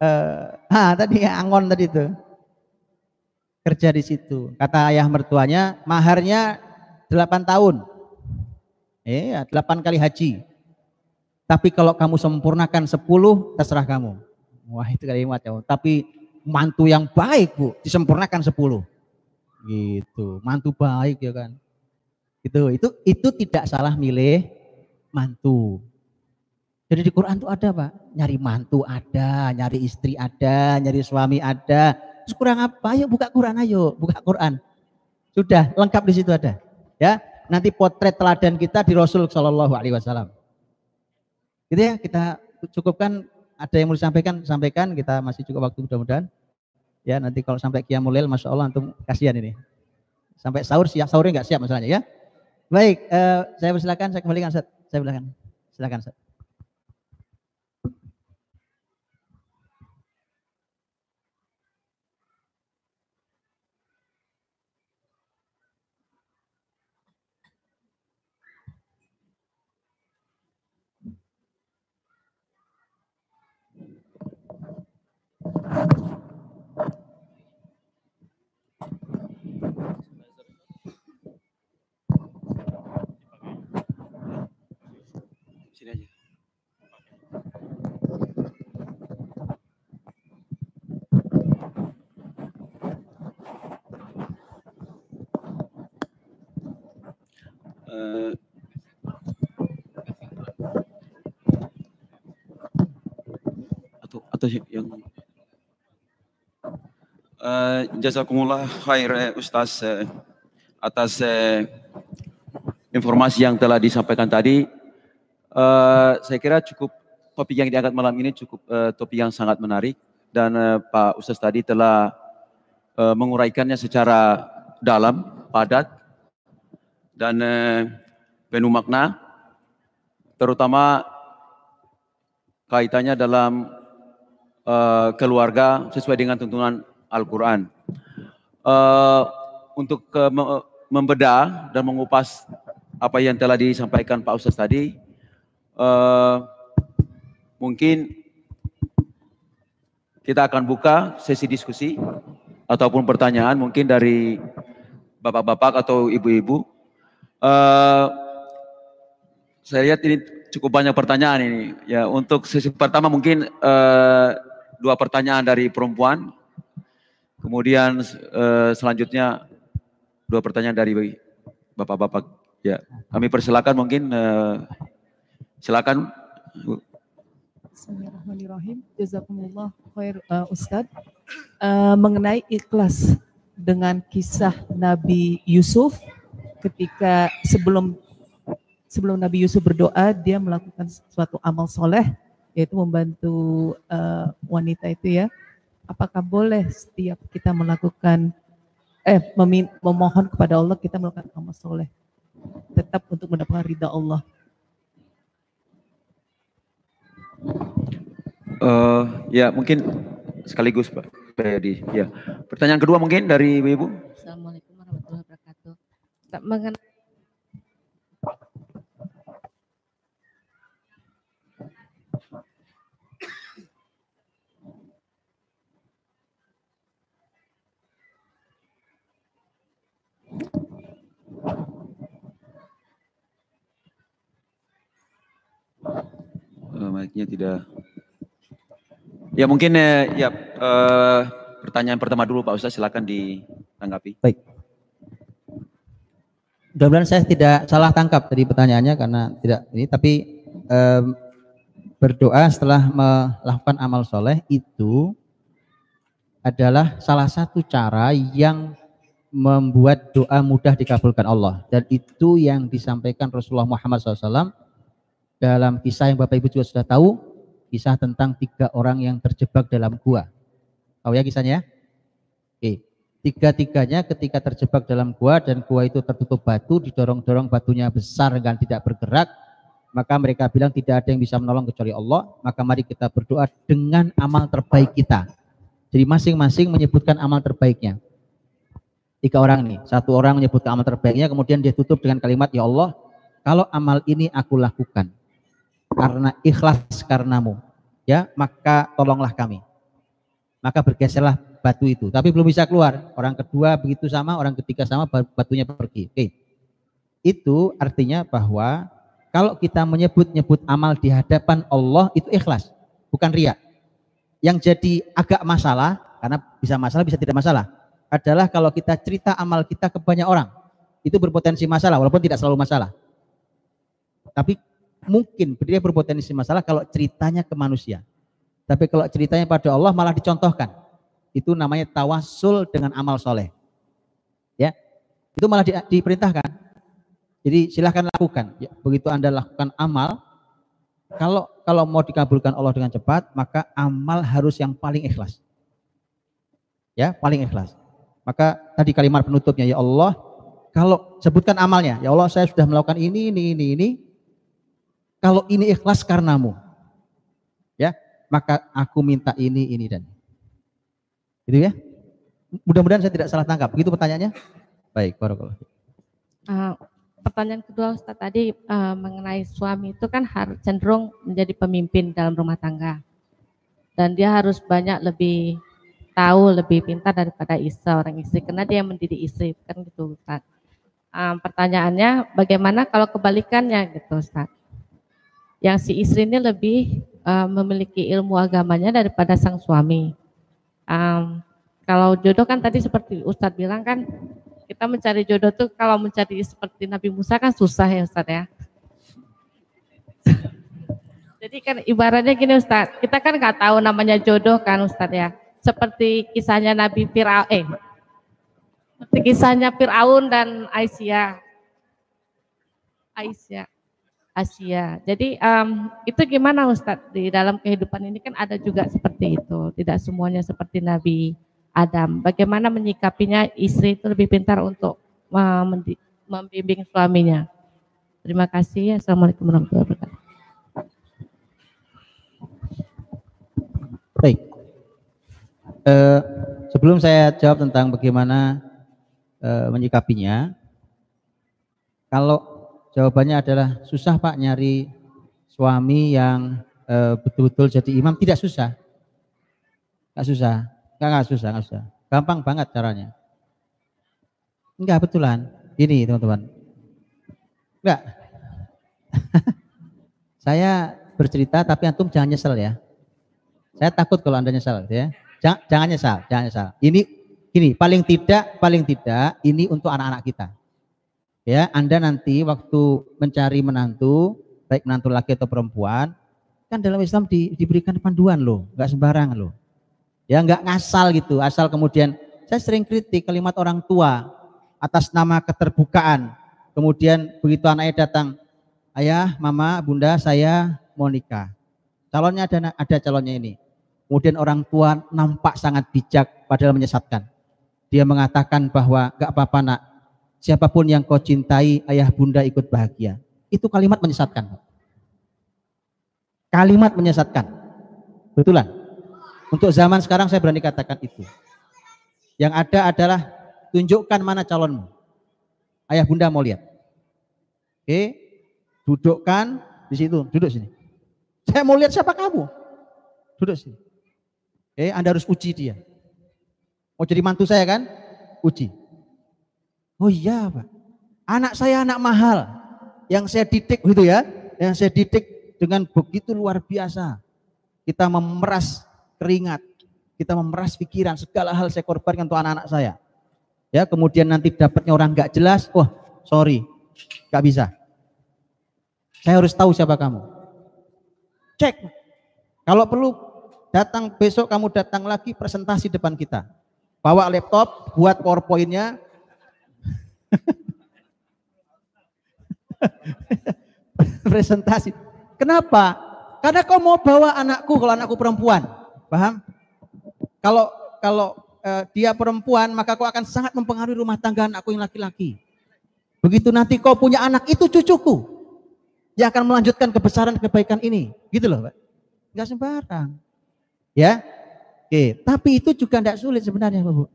B: Eh, ha, tadi angon tadi itu. Kerja di situ. Kata ayah mertuanya, maharnya 8 tahun. Eh, 8 kali haji. Tapi kalau kamu sempurnakan 10, terserah kamu. Wah itu kalimat ya. Tapi mantu yang baik bu, disempurnakan 10 gitu mantu baik ya kan itu itu itu tidak salah milih mantu jadi di Quran tuh ada pak nyari mantu ada nyari istri ada nyari suami ada kurang apa ayo buka Quran ayo buka Quran sudah lengkap di situ ada ya nanti potret teladan kita di Rasul Shallallahu Alaihi Wasallam gitu ya kita cukupkan ada yang mau disampaikan sampaikan kita masih cukup waktu mudah-mudahan Ya nanti kalau sampai kiamulil, masya Allah antum kasihan ini. Sampai sahur siap sahurnya nggak siap masalahnya ya. Baik, uh, saya persilakan, saya kembalikan Ustaz. Saya silakan. Silakan Ustaz.
C: Eh, atau atau yang uh, jazakumullah khair Ustaz uh, atas informasi yang telah disampaikan tadi. Saya kira cukup topik yang diangkat malam ini cukup uh, topik yang sangat menarik dan Pak Ustaz tadi telah menguraikannya secara dalam, padat dan uh, penuh makna terutama kaitannya dalam keluarga sesuai dengan tuntunan Al-Quran. Uh, untuk uh, membedah dan mengupas apa yang telah disampaikan Pak Ustaz tadi, uh, mungkin kita akan buka sesi diskusi ataupun pertanyaan mungkin dari bapak-bapak atau ibu-ibu. Uh, saya lihat ini cukup banyak pertanyaan ini. Ya, untuk sesi pertama mungkin uh, dua pertanyaan dari perempuan, kemudian uh, selanjutnya dua pertanyaan dari bapak-bapak. Ya, kami persilakan mungkin uh, silakan.
D: Bismillahirrahmanirrahim. Jazakumullah khair uh, Ustaz. Uh, mengenai ikhlas dengan kisah Nabi Yusuf ketika sebelum sebelum Nabi Yusuf berdoa dia melakukan suatu amal soleh yaitu membantu uh, wanita itu ya. Apakah boleh setiap kita melakukan eh memohon kepada Allah kita melakukan amal soleh tetap untuk mendapatkan ridha Allah.
C: Uh, ya mungkin sekaligus Pak Pedi. Ya. Pertanyaan kedua mungkin dari Ibu.
E: Assalamualaikum warahmatullahi wabarakatuh. Mengenai
C: Uh, mic-nya tidak. Ya mungkin uh, ya uh, pertanyaan pertama dulu Pak Ustaz silakan ditanggapi.
B: Baik. Mudah-mudahan saya tidak salah tangkap tadi pertanyaannya karena tidak ini tapi um, berdoa setelah melakukan amal soleh itu adalah salah satu cara yang membuat doa mudah dikabulkan Allah. Dan itu yang disampaikan Rasulullah Muhammad SAW dalam kisah yang Bapak Ibu juga sudah tahu kisah tentang tiga orang yang terjebak dalam gua. Tahu ya kisahnya oke. Tiga-tiganya ketika terjebak dalam gua dan gua itu tertutup batu didorong-dorong batunya besar dan tidak bergerak maka mereka bilang tidak ada yang bisa menolong kecuali Allah. Maka mari kita berdoa dengan amal terbaik kita. Jadi masing-masing menyebutkan amal terbaiknya Tiga orang nih, satu orang menyebut amal terbaiknya, kemudian dia tutup dengan kalimat, Ya Allah, kalau amal ini aku lakukan karena ikhlas karenamu, ya maka tolonglah kami. Maka bergeserlah batu itu, tapi belum bisa keluar. Orang kedua begitu sama, orang ketiga sama, batunya pergi. Oke. Itu artinya bahwa kalau kita menyebut-nyebut amal di hadapan Allah itu ikhlas, bukan riak. Yang jadi agak masalah, karena bisa masalah, bisa tidak masalah adalah kalau kita cerita amal kita ke banyak orang. Itu berpotensi masalah, walaupun tidak selalu masalah. Tapi mungkin dia berpotensi masalah kalau ceritanya ke manusia. Tapi kalau ceritanya pada Allah malah dicontohkan. Itu namanya tawasul dengan amal soleh. Ya, itu malah di, diperintahkan. Jadi silahkan lakukan. Ya, begitu anda lakukan amal, kalau kalau mau dikabulkan Allah dengan cepat, maka amal harus yang paling ikhlas. Ya, paling ikhlas. Maka tadi kalimat penutupnya, ya Allah, kalau sebutkan amalnya, ya Allah saya sudah melakukan ini, ini, ini, ini. Kalau ini ikhlas karenamu, ya maka aku minta ini, ini dan gitu ya. Mudah-mudahan saya tidak salah tangkap. Begitu pertanyaannya? Baik, barakallah.
E: Uh, pertanyaan kedua Ustaz tadi uh, mengenai suami itu kan harus cenderung menjadi pemimpin dalam rumah tangga. Dan dia harus banyak lebih tahu lebih pintar daripada istri orang istri karena dia yang mendidik istri kan gitu Ustaz. Um, pertanyaannya bagaimana kalau kebalikannya gitu Ustaz? Yang si istri ini lebih uh, memiliki ilmu agamanya daripada sang suami. Um, kalau jodoh kan tadi seperti Ustadz bilang kan kita mencari jodoh tuh kalau mencari seperti Nabi Musa kan susah ya Ustaz ya. Jadi kan ibaratnya gini Ustaz, kita kan nggak tahu namanya jodoh kan Ustaz ya. Seperti kisahnya Nabi Fir'aun, eh, seperti kisahnya Fir'aun dan Aisyah. Aisyah. Asia. Jadi um, itu gimana Ustadz di dalam kehidupan ini kan ada juga seperti itu. Tidak semuanya seperti Nabi Adam. Bagaimana menyikapinya istri itu lebih pintar untuk membimbing suaminya. Terima kasih. Assalamualaikum warahmatullahi wabarakatuh.
B: Baik. Uh, sebelum saya jawab tentang bagaimana uh, menyikapinya, kalau jawabannya adalah susah Pak nyari suami yang uh, betul-betul jadi imam, tidak susah. Tidak susah. Enggak, enggak susah, enggak susah. Gampang banget caranya. Enggak betulan. Ini teman-teman. Enggak. Saya bercerita tapi antum jangan nyesel ya. Saya takut kalau Anda nyesel ya. Jangan, jangan nyesal, jangan nyesal. Ini ini paling tidak paling tidak ini untuk anak-anak kita. Ya, Anda nanti waktu mencari menantu, baik menantu laki atau perempuan, kan dalam Islam di, diberikan panduan loh, enggak sembarang loh. Ya nggak ngasal gitu, asal kemudian saya sering kritik kalimat orang tua atas nama keterbukaan. Kemudian begitu anaknya datang, ayah, mama, bunda, saya mau nikah. Calonnya ada, ada calonnya ini. Kemudian orang tua nampak sangat bijak padahal menyesatkan. Dia mengatakan bahwa gak apa-apa nak, siapa pun yang kau cintai, ayah bunda ikut bahagia. Itu kalimat menyesatkan. Kalimat menyesatkan. Betulan. Untuk zaman sekarang saya berani katakan itu. Yang ada adalah tunjukkan mana calonmu. Ayah bunda mau lihat. Oke, dudukkan di situ, duduk sini. Saya mau lihat siapa kamu. Duduk sini. Oke, Anda harus uji dia. Mau jadi mantu saya kan? Uji. Oh iya Pak. Anak saya anak mahal. Yang saya didik gitu ya. Yang saya didik dengan begitu luar biasa. Kita memeras keringat, kita memeras pikiran, segala hal saya korbankan untuk anak-anak saya. Ya, kemudian nanti dapatnya orang nggak jelas, wah sorry, nggak bisa. Saya harus tahu siapa kamu. Cek. Kalau perlu datang besok kamu datang lagi presentasi depan kita. Bawa laptop, buat powerpointnya. presentasi. Kenapa? Karena kau mau bawa anakku kalau anakku perempuan. Paham? Kalau kalau uh, dia perempuan, maka kau akan sangat mempengaruhi rumah tangga anakku yang laki-laki. Begitu nanti kau punya anak, itu cucuku. Yang akan melanjutkan kebesaran kebaikan ini. Gitu loh, Pak. Enggak sembarang. Ya. Oke, tapi itu juga tidak sulit sebenarnya, Bu.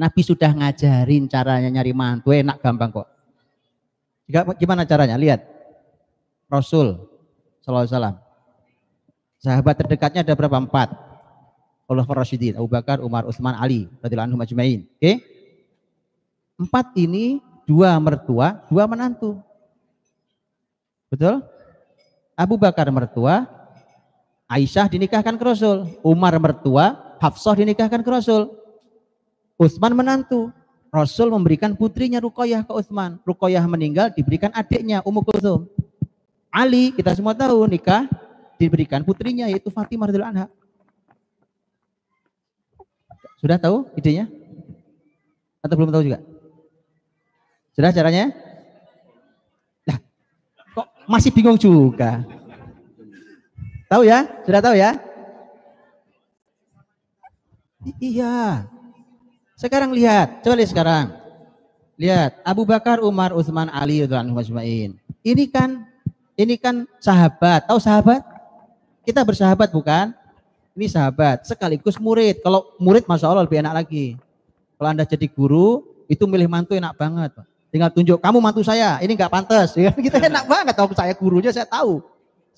B: Nabi sudah ngajarin caranya nyari mantu, enak gampang kok. Gimana caranya? Lihat. Rasul sallallahu alaihi Sahabat terdekatnya ada berapa? Empat. Allah Rasyidin, Abu Bakar, Umar, Utsman, Ali, radhiyallahu anhum ajma'in. Oke? Empat ini dua mertua, dua menantu. Betul? Abu Bakar mertua, Aisyah dinikahkan ke Rasul, Umar mertua, Hafsah dinikahkan ke Rasul. Utsman menantu. Rasul memberikan putrinya Ruqayyah ke Utsman. Ruqayyah meninggal diberikan adiknya Ummu Kulthum. Ali kita semua tahu nikah diberikan putrinya yaitu Fatimah radhiyallahu anha. Sudah tahu idenya? Atau belum tahu juga? Sudah caranya? Nah, kok masih bingung juga? Tahu ya? Sudah tahu ya? I iya. Sekarang lihat, coba lihat sekarang. Lihat, Abu Bakar, Umar, Utsman, Ali radhiyallahu Ini kan ini kan sahabat. Tahu sahabat? Kita bersahabat bukan? Ini sahabat, sekaligus murid. Kalau murid Masya Allah lebih enak lagi. Kalau Anda jadi guru, itu milih mantu enak banget. Tinggal tunjuk, kamu mantu saya, ini nggak pantas. Ya, kita enak banget, kalau saya gurunya saya tahu.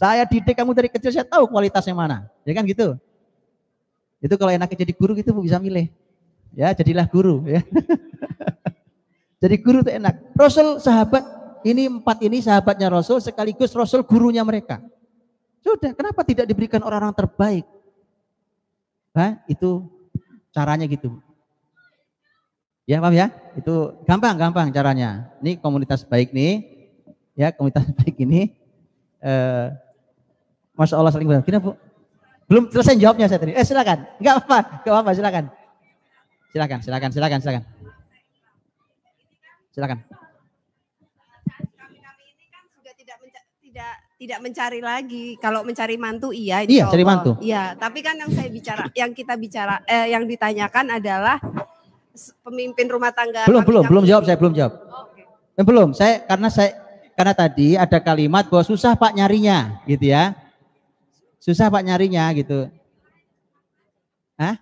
B: Saya didik kamu dari kecil, saya tahu kualitasnya mana. Ya kan gitu. Itu kalau enaknya jadi guru gitu bisa milih. Ya, jadilah guru. Ya. jadi guru itu enak. Rasul sahabat, ini empat ini sahabatnya Rasul, sekaligus Rasul gurunya mereka. Sudah, kenapa tidak diberikan orang-orang terbaik? Hah? Itu caranya gitu. Ya, paham ya? Itu gampang-gampang caranya. Ini komunitas baik nih. Ya, komunitas baik ini eh Masya Allah saling benar. Bu? Belum selesai jawabnya saya tadi. Eh silakan. Enggak apa-apa, enggak apa-apa, silakan. Silakan, silakan, silakan, silakan. Silakan.
F: Kami ini kan juga tidak tidak tidak mencari lagi. Kalau mencari mantu iya.
B: Iya, cari mantu.
F: Iya, tapi kan yang saya bicara, yang kita bicara, eh, yang ditanyakan adalah pemimpin rumah tangga.
B: Belum, belum, belum jawab. Saya belum jawab. Okay. Eh, belum. Saya karena saya karena tadi ada kalimat bahwa susah pak nyarinya, gitu ya. Susah pak nyarinya gitu. Hah?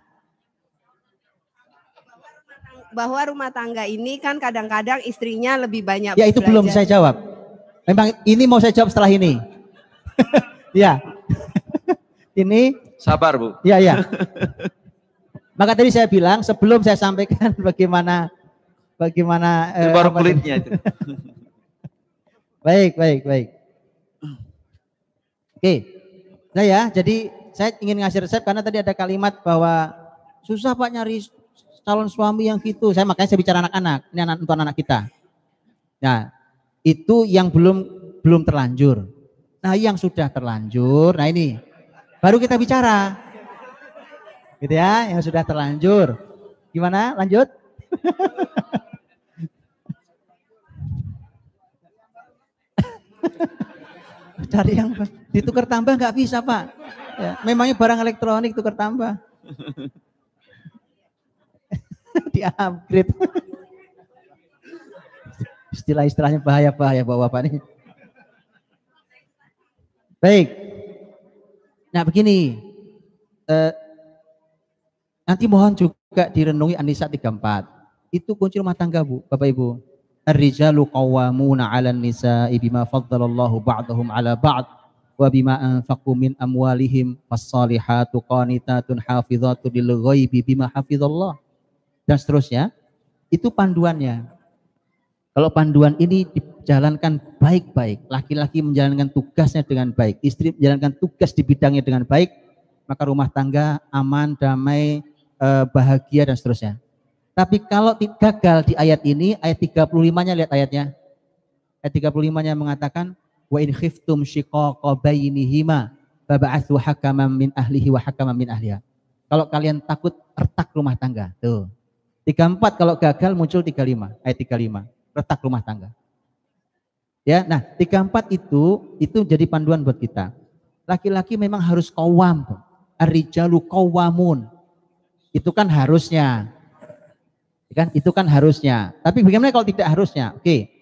F: Bahwa rumah tangga ini kan kadang-kadang istrinya lebih banyak.
B: Ya itu belum saya jawab. Memang ini mau saya jawab setelah ini. ya. ini.
C: Sabar bu.
B: Ya ya. Maka tadi saya bilang sebelum saya sampaikan bagaimana bagaimana.
C: Itu eh, baru kulitnya itu.
B: baik baik baik. Oke. Nah ya, jadi saya ingin ngasih resep karena tadi ada kalimat bahwa susah Pak nyari calon suami yang gitu. Saya makanya saya bicara anak-anak, ini anak untuk anak kita. Nah, itu yang belum belum terlanjur. Nah, yang sudah terlanjur, nah ini baru kita bicara. Gitu ya, yang sudah terlanjur. Gimana? Lanjut? Cari yang ditukar tambah nggak bisa pak. Ya, memangnya barang elektronik tukar tambah. Di upgrade. Istilah-istilahnya bahaya-bahaya bapak-bapak ini. Baik. Nah begini. Eh, nanti mohon juga direnungi Anisa 34. Itu kunci rumah tangga bu, Bapak Ibu. Ar-rijalu qawwamuna 'alan nisa'i bima faddalallahu ba'dahum 'ala ba'd wa bima anfaqu min amwalihim fas-salihatu qanitatun hafizatun lil ghaibi bima hafizallah. Dan seterusnya. Itu panduannya. Kalau panduan ini dijalankan baik-baik, laki-laki menjalankan tugasnya dengan baik, istri menjalankan tugas di bidangnya dengan baik, maka rumah tangga aman, damai, eh, bahagia dan seterusnya. Tapi kalau gagal di ayat ini, ayat 35-nya lihat ayatnya. Ayat 35-nya mengatakan wa in khiftum shiqaqa bainihima baba'athu hakaman min ahlihi wa hakaman min ahliha. Kalau kalian takut retak rumah tangga. Tuh. 34 kalau gagal muncul 35, ayat 35. Retak rumah tangga. Ya, nah 34 itu itu jadi panduan buat kita. Laki-laki memang harus kawam. Ar-rijalu qawamun. Itu kan harusnya. Ya kan? Itu kan harusnya. Tapi bagaimana kalau tidak harusnya? Oke.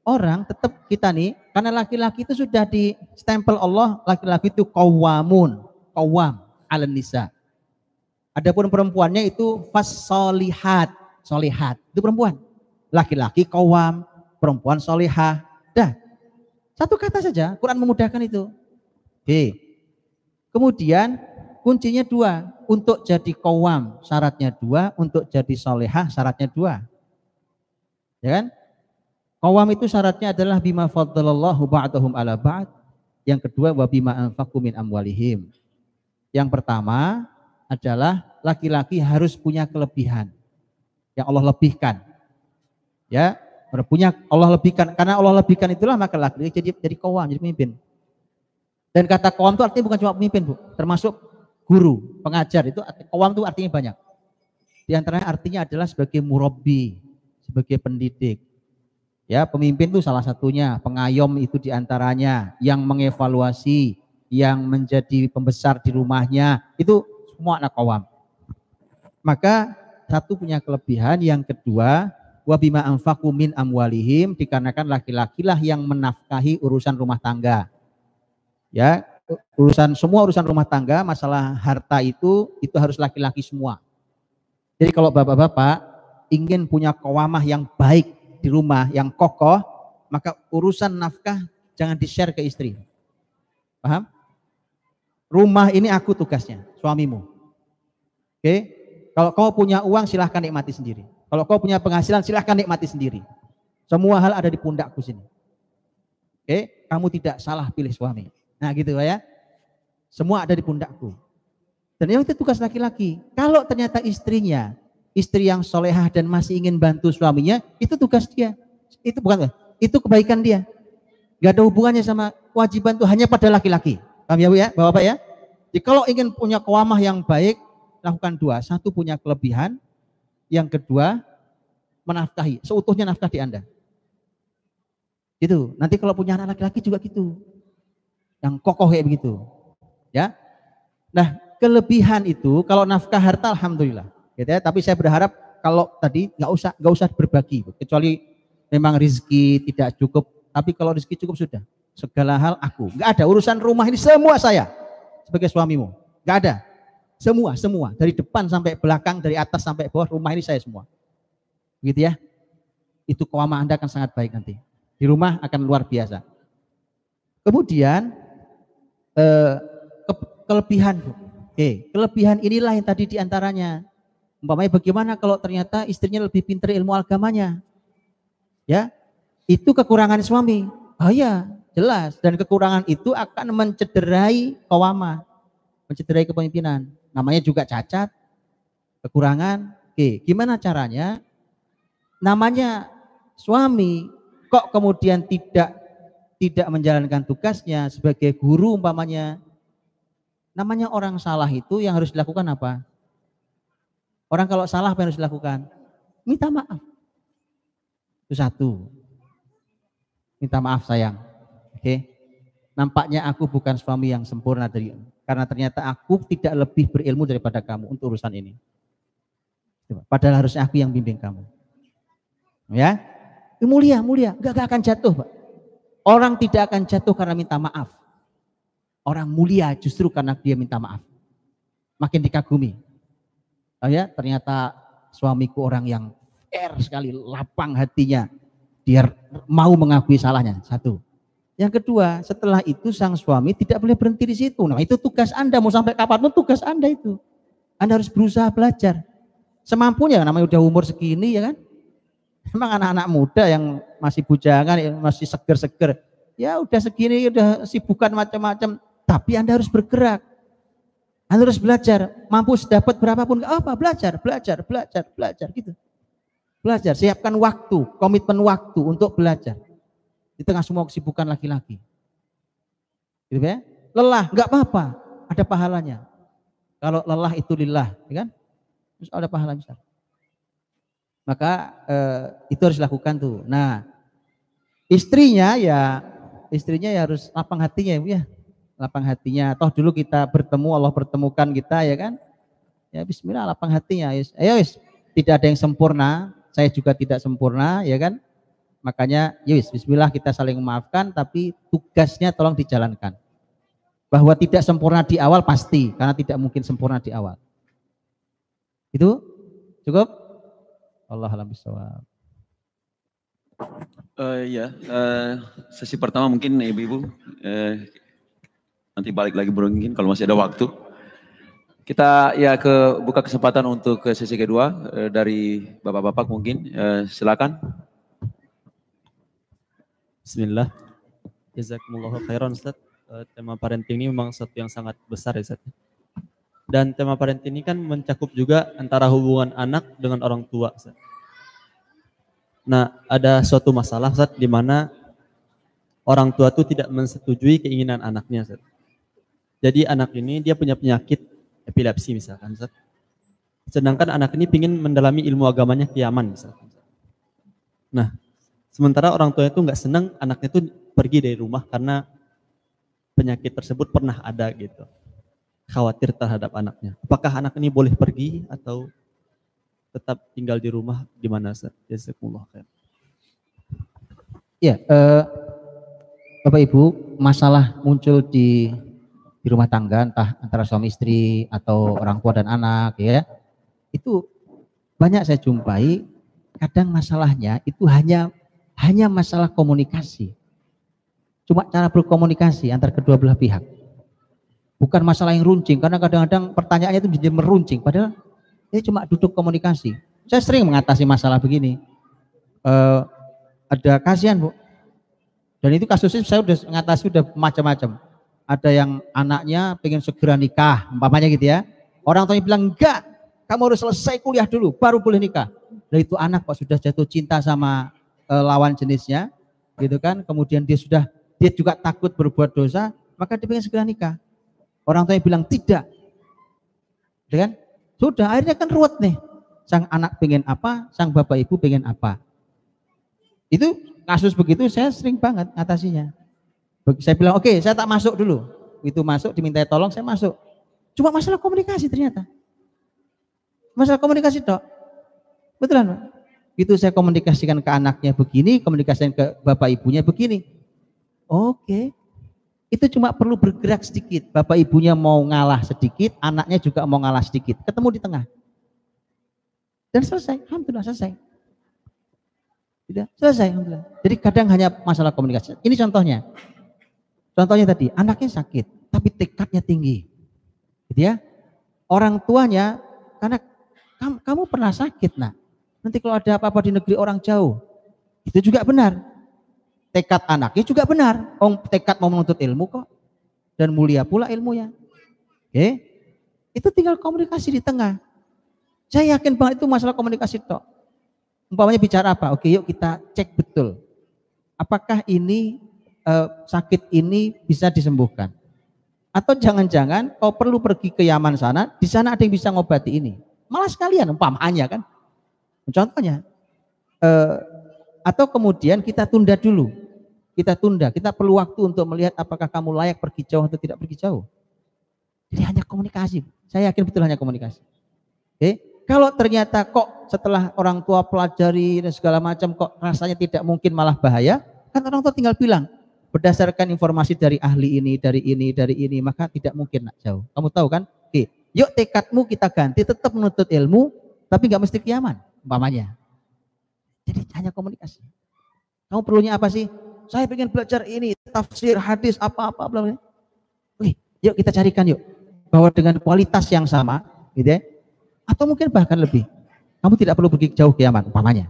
B: Orang tetap kita nih, karena laki-laki itu sudah di stempel Allah, laki-laki itu kawamun, kawam, ala nisa. Adapun perempuannya itu fasolihat, solihat. Itu perempuan. Laki-laki kawam, perempuan solihah. Dah. Satu kata saja, Quran memudahkan itu. Oke. Kemudian kuncinya dua. Untuk jadi kawam syaratnya dua, untuk jadi solehah syaratnya dua. Ya kan? Kawam itu syaratnya adalah bima fadlallahu ba'dahum ala ba'd. Yang kedua wa bima anfaqu min amwalihim. Yang pertama adalah laki-laki harus punya kelebihan yang Allah lebihkan. Ya, punya Allah lebihkan karena Allah lebihkan itulah maka laki-laki jadi jadi kawam, jadi pemimpin. Dan kata kawam itu artinya bukan cuma pemimpin, Bu, termasuk guru, pengajar itu kawam itu artinya banyak. Di antaranya artinya adalah sebagai murabi, sebagai pendidik. Ya, pemimpin itu salah satunya, pengayom itu di antaranya, yang mengevaluasi, yang menjadi pembesar di rumahnya, itu semua anak kawam. Maka satu punya kelebihan, yang kedua, wabima anfaku min amwalihim, dikarenakan laki-laki lah yang menafkahi urusan rumah tangga. Ya, urusan semua urusan rumah tangga, masalah harta itu itu harus laki-laki semua. Jadi kalau bapak-bapak ingin punya kewamah yang baik di rumah, yang kokoh, maka urusan nafkah jangan di-share ke istri. Paham? Rumah ini aku tugasnya, suamimu. Oke? Kalau kau punya uang silahkan nikmati sendiri. Kalau kau punya penghasilan silahkan nikmati sendiri. Semua hal ada di pundakku sini. Oke? Kamu tidak salah pilih suami. Nah gitu ya. Semua ada di pundakku. Dan yang itu tugas laki-laki. Kalau ternyata istrinya istri yang solehah dan masih ingin bantu suaminya, itu tugas dia. Itu bukan, itu kebaikan dia. Gak ada hubungannya sama kewajiban itu hanya pada laki-laki. Paham ya Bu ya, Bapak-Bapak ya? Jadi kalau ingin punya kewamah yang baik, lakukan dua. Satu punya kelebihan, yang kedua menafkahi, seutuhnya nafkah di Anda. Itu. Nanti kalau punya anak laki-laki juga gitu. Yang kokoh kayak begitu. Ya. Nah, kelebihan itu kalau nafkah harta alhamdulillah. Gitu ya. Tapi saya berharap kalau tadi nggak usah nggak usah berbagi, kecuali memang rezeki tidak cukup. Tapi kalau rezeki cukup sudah. Segala hal aku. Nggak ada urusan rumah ini semua saya sebagai suamimu. Nggak ada. Semua, semua. Dari depan sampai belakang, dari atas sampai bawah, rumah ini saya semua. Begitu ya. Itu kewama Anda akan sangat baik nanti. Di rumah akan luar biasa. Kemudian, eh, ke, kelebihan. Oke, kelebihan inilah yang tadi di antaranya. Umpamanya bagaimana kalau ternyata istrinya lebih pintar ilmu agamanya. Ya, itu kekurangan suami. Bahaya, jelas. Dan kekurangan itu akan mencederai kewama. Mencederai kepemimpinan namanya juga cacat, kekurangan. Oke, gimana caranya? Namanya suami kok kemudian tidak tidak menjalankan tugasnya sebagai guru umpamanya. Namanya orang salah itu yang harus dilakukan apa? Orang kalau salah apa yang harus dilakukan? Minta maaf. Itu satu. Minta maaf sayang. Oke. Nampaknya aku bukan suami yang sempurna dari karena ternyata aku tidak lebih berilmu daripada kamu untuk urusan ini. Padahal harusnya aku yang bimbing kamu. Ya, mulia, mulia, gak akan jatuh, Pak. Orang tidak akan jatuh karena minta maaf. Orang mulia justru karena dia minta maaf. Makin dikagumi. Oh ya, ternyata suamiku orang yang fair sekali, lapang hatinya. Dia mau mengakui salahnya. Satu. Yang kedua, setelah itu sang suami tidak boleh berhenti di situ. Nah itu tugas Anda, mau sampai kapan pun tugas Anda itu. Anda harus berusaha belajar. Semampunya, namanya udah umur segini ya kan. Emang anak-anak muda yang masih bujangan, masih seger-seger. Ya udah segini, udah sibukan macam-macam. Tapi Anda harus bergerak. Anda harus belajar. Mampu dapat berapapun, apa? Belajar, belajar, belajar, belajar gitu. Belajar, siapkan waktu, komitmen waktu untuk belajar di tengah semua kesibukan laki-laki. Gitu ya? Lelah, nggak apa-apa, ada pahalanya. Kalau lelah itu lillah, ya kan? Terus ada pahala besar. Maka eh, itu harus dilakukan tuh. Nah, istrinya ya istrinya ya harus lapang hatinya ya, lapang hatinya. Toh dulu kita bertemu Allah pertemukan kita ya kan? Ya Bismillah lapang hatinya. Ayo, tidak ada yang sempurna. Saya juga tidak sempurna, ya kan? Makanya yus bismillah kita saling memaafkan tapi tugasnya tolong dijalankan. Bahwa tidak sempurna di awal pasti karena tidak mungkin sempurna di awal. Itu cukup? Allah alam bisawab.
C: Uh, ya, uh, sesi pertama mungkin ibu-ibu uh, nanti balik lagi mungkin kalau masih ada waktu. Kita ya ke buka kesempatan untuk ke sesi kedua uh, dari bapak-bapak mungkin uh, silakan.
G: Bismillah. Jazakumullah khairan Ustaz. Uh, tema parenting ini memang satu yang sangat besar ya Ustaz. Dan tema parenting ini kan mencakup juga antara hubungan anak dengan orang tua Ustaz. Nah, ada suatu masalah Ustaz di mana orang tua itu tidak mensetujui keinginan anaknya Ustaz. Jadi anak ini dia punya penyakit epilepsi misalkan. Sedangkan anak ini ingin mendalami ilmu agamanya kiaman misalkan. Nah, Sementara orang tua itu nggak senang anaknya itu pergi dari rumah karena penyakit tersebut pernah ada gitu. Khawatir terhadap anaknya. Apakah anak ini boleh pergi atau tetap tinggal di rumah gimana Jazakumullah khair.
B: Ya, eh, Bapak Ibu, masalah muncul di di rumah tangga entah antara suami istri atau orang tua dan anak ya. Itu banyak saya jumpai kadang masalahnya itu hanya hanya masalah komunikasi. Cuma cara berkomunikasi antar kedua belah pihak. Bukan masalah yang runcing, karena kadang-kadang pertanyaannya itu menjadi meruncing. Padahal ini cuma duduk komunikasi. Saya sering mengatasi masalah begini. Uh, ada kasihan bu. Dan itu kasusnya saya sudah mengatasi sudah macam-macam. Ada yang anaknya pengen segera nikah, umpamanya gitu ya. Orang tuanya bilang enggak, kamu harus selesai kuliah dulu, baru boleh nikah. Dan itu anak kok sudah jatuh cinta sama e, lawan jenisnya, gitu kan? Kemudian dia sudah dia juga takut berbuat dosa, maka dia pengen segera nikah. Orang tuanya bilang tidak, dengan sudah akhirnya kan ruwet nih. Sang anak pengen apa, sang bapak ibu pengen apa. Itu kasus begitu saya sering banget ngatasinya. Saya bilang, oke okay, saya tak masuk dulu. Itu masuk, diminta tolong, saya masuk. Cuma masalah komunikasi ternyata. Masalah komunikasi dok. Betulan Pak? Itu saya komunikasikan ke anaknya begini, komunikasikan ke bapak ibunya begini. Oke. Itu cuma perlu bergerak sedikit. Bapak ibunya mau ngalah sedikit, anaknya juga mau ngalah sedikit. Ketemu di tengah. Dan selesai. Alhamdulillah selesai. Tidak, selesai alhamdulillah. Jadi kadang hanya masalah komunikasi. Ini contohnya. Contohnya tadi, anaknya sakit, tapi tekadnya tinggi. Gitu ya. Orang tuanya, karena kamu, kamu pernah sakit nak. Nanti kalau ada apa-apa di negeri orang jauh, itu juga benar. Tekad anaknya juga benar. Om tekad mau menuntut ilmu kok. Dan mulia pula ilmunya. Oke. Itu tinggal komunikasi di tengah. Saya yakin banget itu masalah komunikasi tok umpamanya bicara apa? Oke, yuk kita cek betul. Apakah ini eh, sakit ini bisa disembuhkan? Atau jangan-jangan kau perlu pergi ke Yaman sana, di sana ada yang bisa ngobati ini. Malah sekalian umpamanya kan. Contohnya eh, atau kemudian kita tunda dulu. Kita tunda, kita perlu waktu untuk melihat apakah kamu layak pergi jauh atau tidak pergi jauh. Jadi hanya komunikasi. Saya yakin betul hanya komunikasi. Oke, kalau ternyata kok setelah orang tua pelajari dan segala macam kok rasanya tidak mungkin malah bahaya, kan orang tua tinggal bilang berdasarkan informasi dari ahli ini, dari ini, dari ini, maka tidak mungkin nak jauh. Kamu tahu kan? Oke, yuk tekadmu kita ganti, tetap menuntut ilmu, tapi nggak mesti kiaman, umpamanya. Jadi hanya komunikasi. Kamu perlunya apa sih? Saya ingin belajar ini, tafsir, hadis, apa-apa, bla Oke, yuk kita carikan yuk. Bahwa dengan kualitas yang sama, gitu ya, atau mungkin bahkan lebih. Kamu tidak perlu pergi jauh ke Yaman, umpamanya.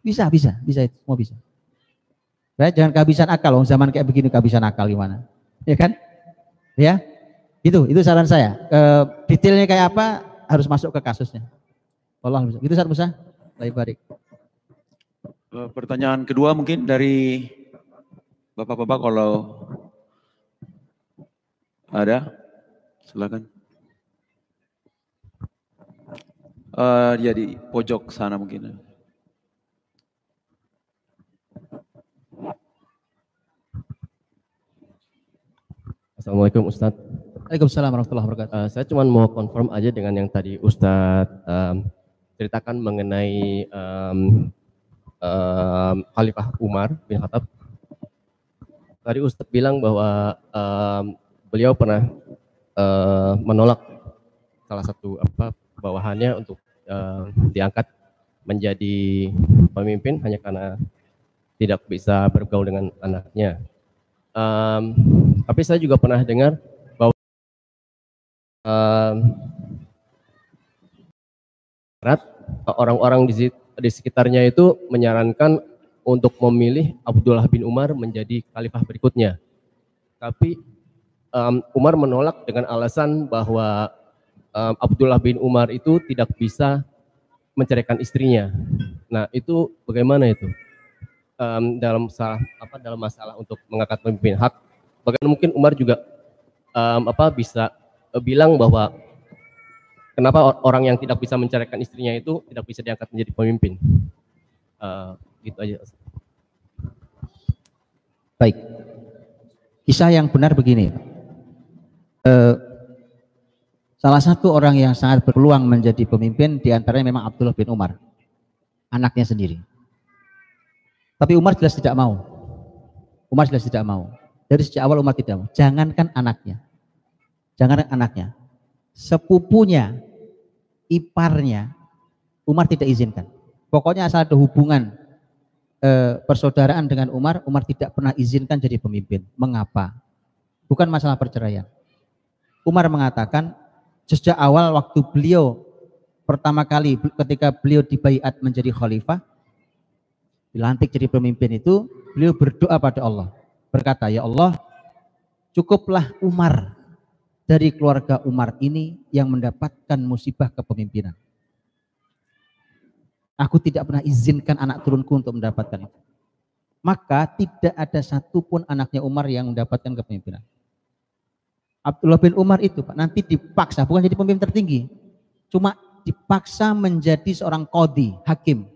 B: Bisa, bisa, bisa semua bisa. Baik, jangan kehabisan akal, loh. zaman kayak begini kehabisan akal gimana? Ya kan? Ya, itu, itu saran saya. E, detailnya kayak apa harus masuk ke kasusnya. Tolong, itu saat Musa. Baik, baik.
C: Eh, pertanyaan kedua mungkin dari Bapak-bapak kalau ada, silakan. Uh, dia di pojok sana mungkin.
H: Assalamualaikum Ustadz.
B: Waalaikumsalam warahmatullahi wabarakatuh.
H: Uh, saya cuma mau confirm aja dengan yang tadi Ustadz um, ceritakan mengenai um, um, Khalifah Umar bin Khattab. Tadi Ustadz bilang bahwa um, beliau pernah uh, menolak salah satu apa bawahannya untuk uh, diangkat menjadi pemimpin hanya karena tidak bisa bergaul dengan anaknya. Um, tapi saya juga pernah dengar bahwa um, orang-orang di, di sekitarnya itu menyarankan untuk memilih Abdullah bin Umar menjadi khalifah berikutnya. Tapi um, Umar menolak dengan alasan bahwa um, Abdullah bin Umar itu tidak bisa menceraikan istrinya. Nah, itu bagaimana itu? Um, dalam salah apa dalam masalah untuk mengangkat pemimpin hak, bagaimana mungkin Umar juga um, apa bisa uh, bilang bahwa kenapa orang yang tidak bisa menceraikan istrinya itu tidak bisa diangkat menjadi pemimpin? Uh, gitu aja.
B: Baik. Kisah yang benar begini. Uh, Salah satu orang yang sangat berpeluang menjadi pemimpin di antaranya memang Abdullah bin Umar, anaknya sendiri. Tapi Umar jelas tidak mau. Umar jelas tidak mau. Dari sejak awal Umar tidak mau. Jangankan anaknya. Jangankan anaknya. Sepupunya, iparnya, Umar tidak izinkan. Pokoknya asal ada hubungan e, persaudaraan dengan Umar, Umar tidak pernah izinkan jadi pemimpin. Mengapa? Bukan masalah perceraian. Umar mengatakan sejak awal waktu beliau pertama kali ketika beliau dibaiat menjadi khalifah, dilantik jadi pemimpin itu, beliau berdoa pada Allah. Berkata, ya Allah, cukuplah Umar dari keluarga Umar ini yang mendapatkan musibah kepemimpinan. Aku tidak pernah izinkan anak turunku untuk mendapatkan itu. Maka tidak ada satupun anaknya Umar yang mendapatkan kepemimpinan. Abdullah bin Umar itu Pak, nanti dipaksa, bukan jadi pemimpin tertinggi. Cuma dipaksa menjadi seorang kodi, hakim.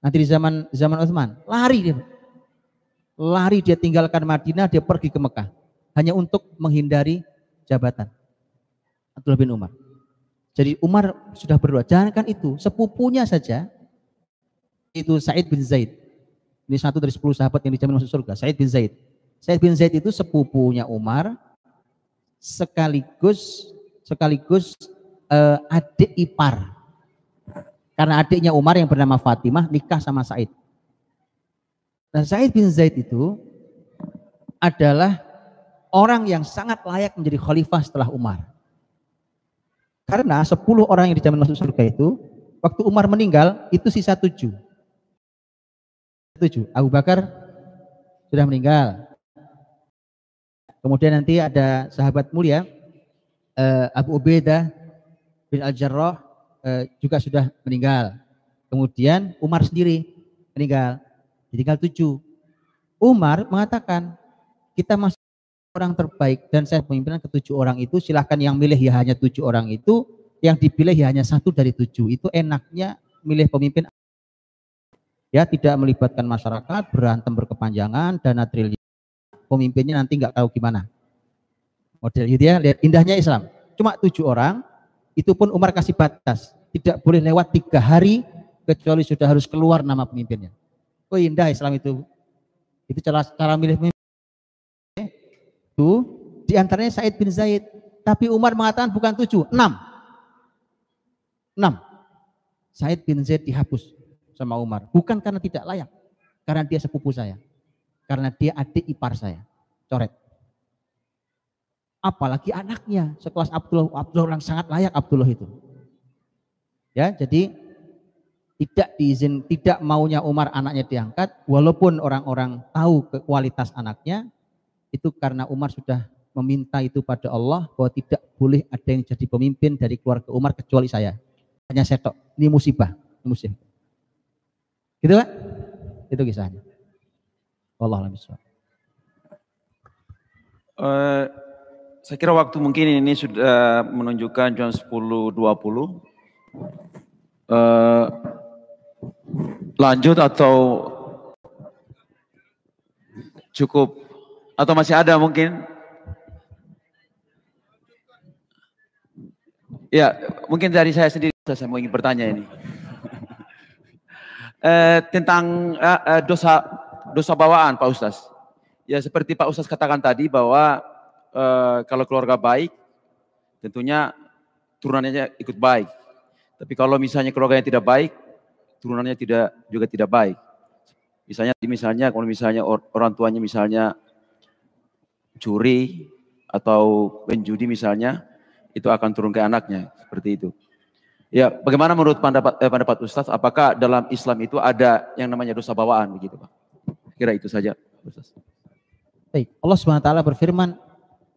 B: Nanti di zaman zaman Utsman, lari dia. Lari dia tinggalkan Madinah, dia pergi ke Mekah. Hanya untuk menghindari jabatan. Abdullah bin Umar. Jadi Umar sudah berdoa, jangankan itu, sepupunya saja, itu Said bin Zaid. Ini satu dari sepuluh sahabat yang dijamin masuk surga, Said bin Zaid. Said bin Zaid itu sepupunya Umar, sekaligus sekaligus uh, adik ipar. Karena adiknya Umar yang bernama Fatimah nikah sama Said. Nah Said bin Zaid itu adalah orang yang sangat layak menjadi khalifah setelah Umar. Karena 10 orang yang dijamin masuk surga itu, waktu Umar meninggal, itu sisa 7. 7. Abu Bakar sudah meninggal. Kemudian nanti ada sahabat mulia, eh, Abu Ubaidah bin Al-Jarrah eh, juga sudah meninggal. Kemudian Umar sendiri meninggal. Tinggal 7. Umar mengatakan, kita masih orang terbaik dan saya pemimpinan ketujuh orang itu. Silahkan yang milih ya hanya tujuh orang itu. Yang dipilih ya hanya satu dari tujuh. Itu enaknya milih pemimpin. Ya tidak melibatkan masyarakat berantem berkepanjangan dana triliun. Pemimpinnya nanti nggak tahu gimana. Model gitu ya lihat indahnya Islam. Cuma tujuh orang itu pun Umar kasih batas tidak boleh lewat tiga hari kecuali sudah harus keluar nama pemimpinnya oh indah Islam itu itu cara cara milih pemimpin itu di antaranya Said bin Zaid. Tapi Umar mengatakan bukan tujuh, enam. Enam. Said bin Zaid dihapus sama Umar. Bukan karena tidak layak. Karena dia sepupu saya. Karena dia adik ipar saya. Coret. Apalagi anaknya. Sekelas Abdullah. Abdullah orang sangat layak Abdullah itu. Ya, jadi tidak diizin, tidak maunya Umar anaknya diangkat, walaupun orang-orang tahu kualitas anaknya, itu karena Umar sudah meminta itu pada Allah bahwa tidak boleh ada yang jadi pemimpin dari keluarga Umar kecuali saya. Hanya saya tok. Ini musibah. Ini musibah. Gitu Pak? Itu kisahnya. Allah alam
C: uh, saya kira waktu mungkin ini sudah menunjukkan jam 10.20. Uh, lanjut atau cukup atau masih ada mungkin? Ya, mungkin dari saya sendiri saya mau ingin bertanya ini. eh, tentang eh, eh, dosa dosa bawaan Pak Ustaz. Ya seperti Pak Ustaz katakan tadi bahwa eh, kalau keluarga baik tentunya turunannya ikut baik. Tapi kalau misalnya keluarganya tidak baik, turunannya tidak juga tidak baik. Misalnya misalnya kalau misalnya orang tuanya misalnya curi atau penjudi misalnya, itu akan turun ke anaknya seperti itu. Ya, bagaimana menurut pendapat eh, pendapat Ustaz? Apakah dalam Islam itu ada yang namanya dosa bawaan begitu, Pak? Kira itu saja, Ustaz.
B: Baik, Allah SWT berfirman,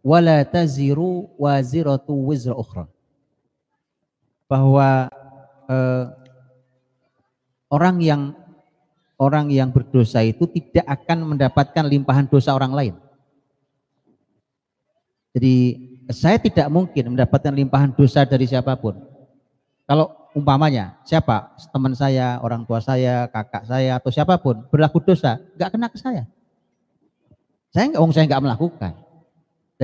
B: "Wala taziru waziratu wizra ukhra." Bahwa eh, orang yang orang yang berdosa itu tidak akan mendapatkan limpahan dosa orang lain. Jadi saya tidak mungkin mendapatkan limpahan dosa dari siapa pun. Kalau umpamanya siapa teman saya, orang tua saya, kakak saya atau siapa pun berlaku dosa, nggak kena ke saya. Saya nggak, saya nggak melakukan.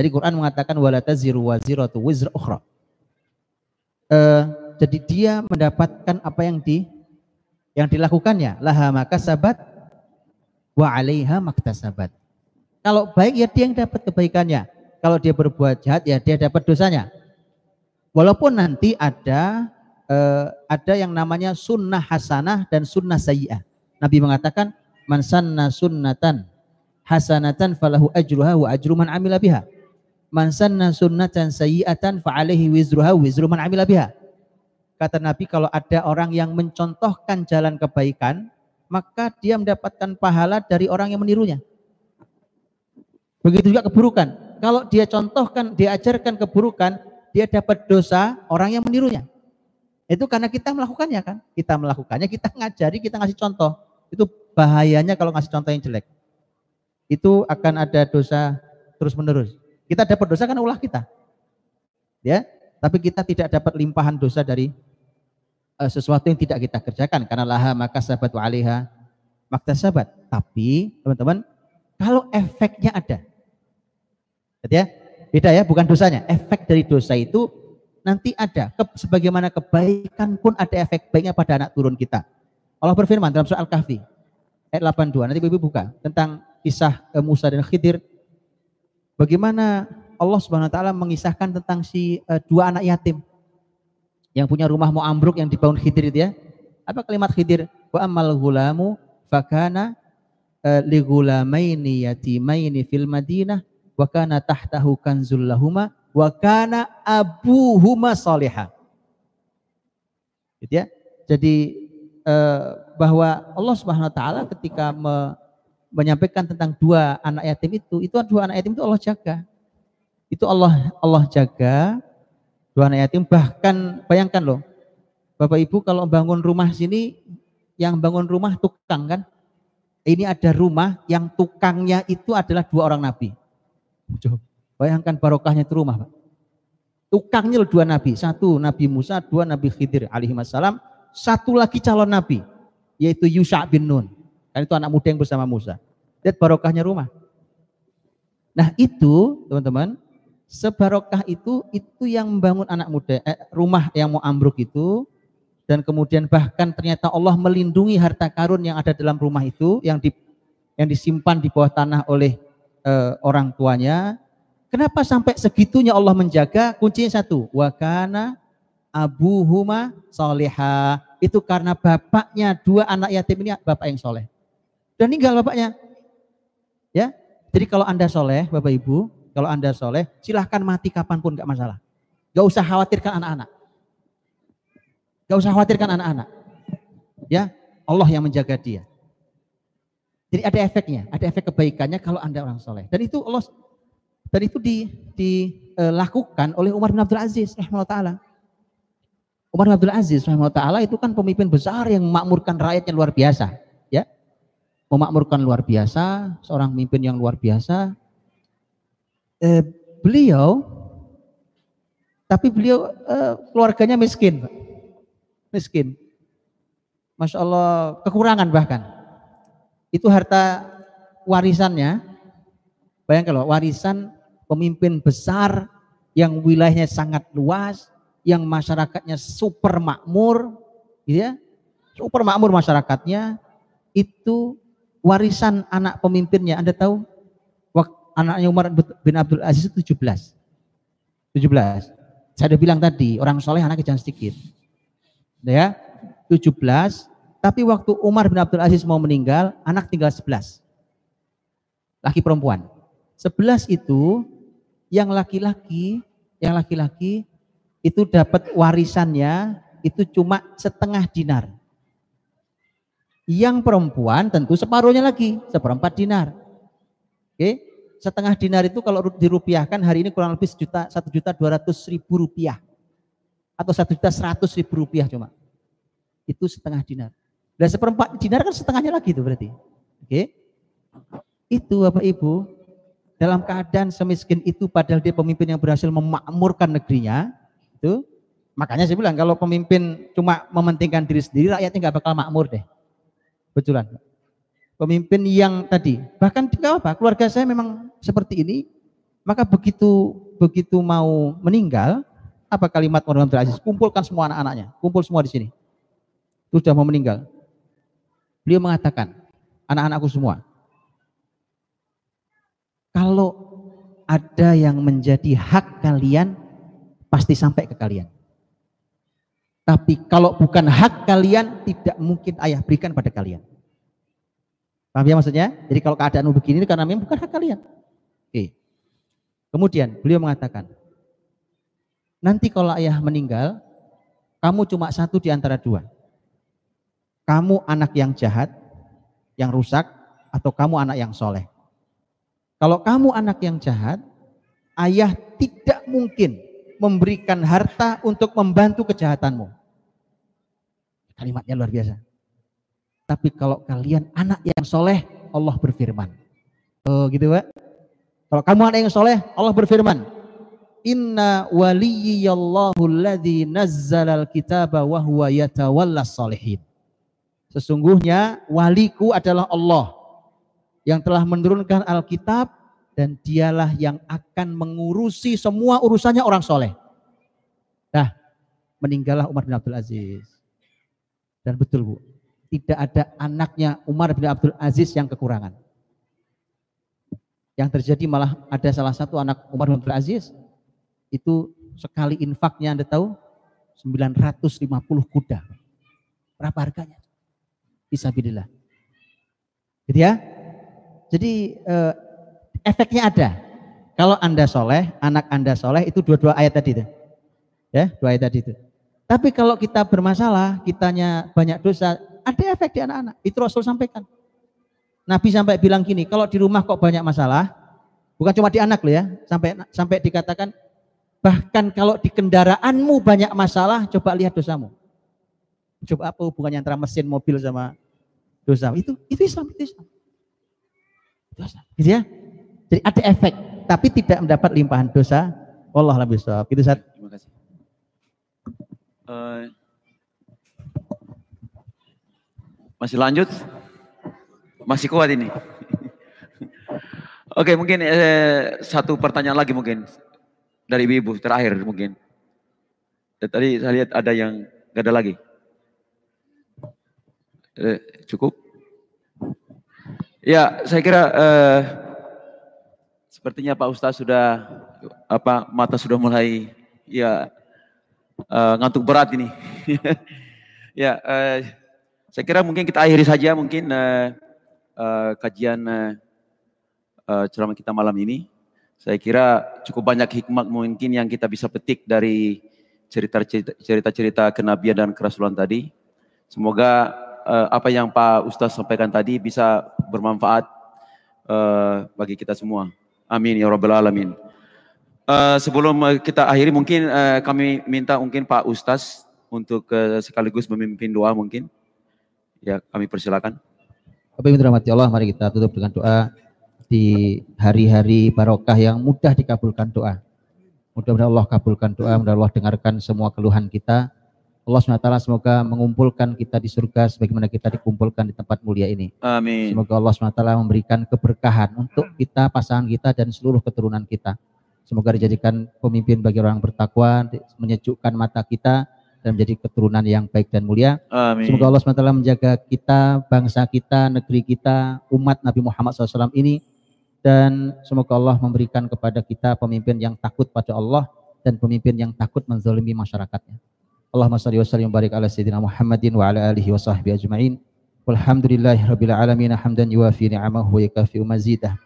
B: Dari Quran mengatakan wala taziru waziratu wizra ukhra. Uh, jadi dia mendapatkan apa yang di yang dilakukannya laha maka sabat wa alaiha maktasabat. Kalau baik ya dia yang dapat kebaikannya kalau dia berbuat jahat ya dia dapat dosanya. Walaupun nanti ada eh, ada yang namanya sunnah hasanah dan sunnah sayyi'ah. Nabi mengatakan man sanna sunnatan hasanatan falahu ajruha wa ajru man amila biha. Man sanna sunnatan sayyi'atan fa alaihi wizruha wizru man amila biha. Kata Nabi kalau ada orang yang mencontohkan jalan kebaikan, maka dia mendapatkan pahala dari orang yang menirunya. Begitu juga keburukan Kalau dia contohkan, dia ajarkan keburukan, dia dapat dosa orang yang menirunya. Itu karena kita melakukannya kan. Kita melakukannya, kita ngajari, kita ngasih contoh. Itu bahayanya kalau ngasih contoh yang jelek. Itu akan ada dosa terus menerus. Kita dapat dosa karena ulah kita. Ya, tapi kita tidak dapat limpahan dosa dari uh, sesuatu yang tidak kita kerjakan karena laha maka sahabat wa alaiha sahabat. Tapi teman-teman, kalau efeknya ada. Ya, beda ya, bukan dosanya. Efek dari dosa itu nanti ada. Ke, sebagaimana kebaikan pun ada efek baiknya pada anak turun kita. Allah berfirman dalam surah Al-Kahfi ayat 82. Nanti Ibu buka tentang kisah eh, Musa dan Khidir. Bagaimana Allah Subhanahu wa taala mengisahkan tentang si uh, dua anak yatim yang punya rumah mau ambruk yang dibangun Khidir itu ya. Apa kalimat Khidir? Wa amal gulamu fakana uh, li gulamaini yatimaini fil Madinah wa kana tahtahu kanzul lahuma wa kana abuhuma salihah. Gitu ya. Jadi uh, bahwa Allah Subhanahu wa taala ketika me, menyampaikan tentang dua anak yatim itu, itu dua anak yatim itu Allah jaga. Itu Allah Allah jaga dua anak yatim bahkan bayangkan loh. Bapak Ibu kalau bangun rumah sini yang bangun rumah tukang kan? Ini ada rumah yang tukangnya itu adalah dua orang nabi. Bayangkan barokahnya itu rumah, Pak. Tukangnya loh dua nabi, satu Nabi Musa, dua Nabi Khidir alaihi wassalam, satu lagi calon nabi yaitu Yusha bin Nun. Kan itu anak muda yang bersama Musa. Lihat barokahnya rumah. Nah itu teman-teman, sebarokah itu itu yang membangun anak muda, eh, rumah yang mau ambruk itu dan kemudian bahkan ternyata Allah melindungi harta karun yang ada dalam rumah itu yang di yang disimpan di bawah tanah oleh eh, orang tuanya. Kenapa sampai segitunya Allah menjaga? Kuncinya satu, wakana abu huma soleha. Itu karena bapaknya dua anak yatim ini bapak yang soleh. Dan meninggal bapaknya. Ya, jadi kalau anda soleh, bapak ibu, kalau anda soleh, silahkan mati kapan pun gak masalah. Gak usah khawatirkan anak-anak. Gak usah khawatirkan anak-anak. Ya, Allah yang menjaga dia. Jadi ada efeknya, ada efek kebaikannya kalau anda orang soleh. Dan itu Allah dan itu dilakukan oleh Umar bin Abdul Aziz, taala. Umar bin Abdul Aziz, taala itu kan pemimpin besar yang memakmurkan rakyatnya luar biasa memakmurkan luar biasa, seorang pemimpin yang luar biasa. Eh, beliau, tapi beliau eh, keluarganya miskin, miskin. Masya Allah, kekurangan bahkan. Itu harta warisannya, bayangkan loh, warisan pemimpin besar yang wilayahnya sangat luas, yang masyarakatnya super makmur, gitu ya, super makmur masyarakatnya, itu warisan anak pemimpinnya, Anda tahu? Anaknya Umar bin Abdul Aziz itu 17. 17. Saya sudah bilang tadi, orang soleh anaknya jangan sedikit. Ya, 17. Tapi waktu Umar bin Abdul Aziz mau meninggal, anak tinggal 11. Laki perempuan. 11 itu yang laki-laki, yang laki-laki itu dapat warisannya itu cuma setengah dinar. Yang perempuan tentu separuhnya lagi, seperempat dinar. Oke, setengah dinar itu kalau dirupiahkan hari ini kurang lebih sejuta, satu juta dua ratus ribu rupiah atau satu juta seratus ribu rupiah cuma. Itu setengah dinar. Dan seperempat dinar kan setengahnya lagi itu berarti. Oke, itu Bapak Ibu dalam keadaan semiskin itu padahal dia pemimpin yang berhasil memakmurkan negerinya itu makanya saya bilang kalau pemimpin cuma mementingkan diri sendiri rakyatnya nggak bakal makmur deh Betulan. Pemimpin yang tadi, bahkan tidak apa, keluarga saya memang seperti ini, maka begitu begitu mau meninggal, apa kalimat Muhammad Abdul Aziz? Kumpulkan semua anak-anaknya, kumpul semua di sini. Sudah mau meninggal. Beliau mengatakan, anak-anakku semua, kalau ada yang menjadi hak kalian, pasti sampai ke kalian. Tapi kalau bukan hak kalian, tidak mungkin ayah berikan pada kalian. Paham ya maksudnya? Jadi kalau keadaanmu begini karena memang bukan hak kalian. Oke. Kemudian beliau mengatakan, nanti kalau ayah meninggal, kamu cuma satu di antara dua. Kamu anak yang jahat, yang rusak, atau kamu anak yang soleh. Kalau kamu anak yang jahat, ayah tidak mungkin memberikan harta untuk membantu kejahatanmu. Kalimatnya luar biasa. Tapi kalau kalian anak yang soleh, Allah berfirman. Oh gitu Pak. Kalau kamu anak yang soleh, Allah berfirman. Inna waliyallahu alladhi nazzalal kitaba wa huwa yatawallas salihin. Sesungguhnya waliku adalah Allah yang telah menurunkan Alkitab dan dialah yang akan mengurusi semua urusannya orang soleh. Nah, meninggallah Umar bin Abdul Aziz. Dan betul Bu, tidak ada anaknya Umar bin Abdul Aziz yang kekurangan. Yang terjadi malah ada salah satu anak Umar bin Abdul Aziz, itu sekali infaknya Anda tahu, 950 kuda. Berapa harganya? Bismillah. Gitu ya. Jadi eh, efeknya ada. Kalau Anda soleh, anak Anda soleh, itu dua-dua ayat tadi itu. Ya, dua ayat tadi itu. Tapi kalau kita bermasalah, kitanya banyak dosa, ada efek di anak-anak. Itu Rasul sampaikan. Nabi sampai bilang gini, kalau di rumah kok banyak masalah, bukan cuma di anak loh ya, sampai sampai dikatakan bahkan kalau di kendaraanmu banyak masalah, coba lihat dosamu. Coba apa hubungannya antara mesin mobil sama dosa? Itu itu Islam, itu Islam. Dosa, gitu ya. Jadi ada efek, tapi tidak mendapat limpahan dosa. Allah lebih. Itu saat.
C: Uh, masih lanjut? Masih kuat ini. Oke, mungkin eh, satu pertanyaan lagi mungkin dari ibu-ibu terakhir mungkin. Eh, tadi saya lihat ada yang gak ada lagi. Eh, cukup? Ya, saya kira eh, sepertinya Pak Ustaz sudah apa mata sudah mulai ya uh, ngantuk berat ini. ya, uh, saya kira mungkin kita akhiri saja mungkin uh, uh, kajian uh, uh, ceramah kita malam ini. Saya kira cukup banyak hikmat mungkin yang kita bisa petik dari cerita-cerita kenabian dan kerasulan tadi. Semoga uh, apa yang Pak Ustaz sampaikan tadi bisa bermanfaat uh, bagi kita semua. Amin ya rabbal alamin. Uh, sebelum kita akhiri mungkin uh, kami minta mungkin Pak Ustaz untuk uh, sekaligus memimpin doa mungkin. Ya, kami persilakan.
B: Bapak Ibu dirahmati Allah, mari kita tutup dengan doa di hari-hari barokah yang mudah dikabulkan doa. Mudah-mudahan Allah kabulkan doa, mudah Allah dengarkan semua keluhan kita. Allah SWT semoga mengumpulkan kita di surga sebagaimana kita dikumpulkan di tempat mulia ini.
C: Amin.
B: Semoga Allah SWT memberikan keberkahan untuk kita, pasangan kita, dan seluruh keturunan kita. Semoga dijadikan pemimpin bagi orang bertakwa, menyejukkan mata kita, dan menjadi keturunan yang baik dan mulia.
C: Amin.
B: Semoga Allah SWT menjaga kita, bangsa kita, negeri kita, umat Nabi Muhammad SAW ini, dan semoga Allah memberikan kepada kita pemimpin yang takut pada Allah dan pemimpin yang takut menzalimi masyarakatnya. Allahumma salli wa sallim barik ala sayyidina Muhammadin wa ala alihi wa sahbihi ajma'in. Walhamdulillahi rabbil alamin hamdan yuwafi ni'amahu wa yakafi mazidah.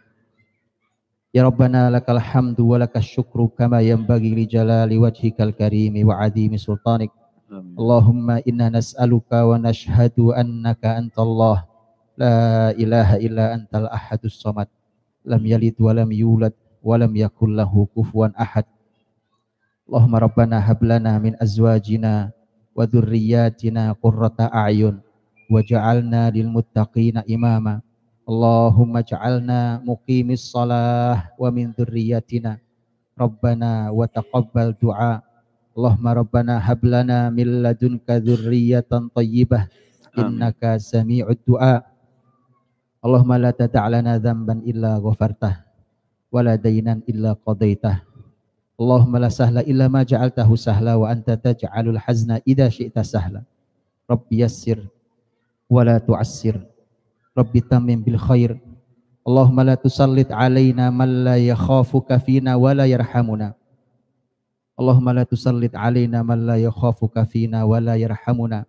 B: Ya Rabbana lakal hamdu wa lakas syukru kama yanbaghi li jalali wajhikal karimi wa adimi sultanik.
C: Amin.
B: Allahumma inna nas'aluka wa nashhadu annaka antallah la ilaha illa antal ahadus samad lam yalid wa lam yulad wa lam yakul lahu kufuwan ahad. Allahumma rabbana hab lana min azwajina wa dhurriyyatina qurrata a'yun waj'alna lil muttaqina imama. Allahumma ja'alna muqimis salah wa min dhurriyyatina. Rabbana wa taqabbal du'a. Allahumma Rabbana hab lana min ladunka dhurriyatan tayyibah. Innaka sami'ud du'a. Allahumma la tada' lana dhanban illa ghafartah wa la daynan illa qadaitah Allahumma la sahla illa ma ja'altahu sahla wa anta taj'alul hazna idha syi'ta sahla. Rabbi yassir wa la tu'assir Rabbi tamim bil khair. Allahumma la tusallit alaina man la yakhafuka fina wa la yarhamuna. Allahumma la tusallit alaina man la yakhafuka fina wa la yarhamuna.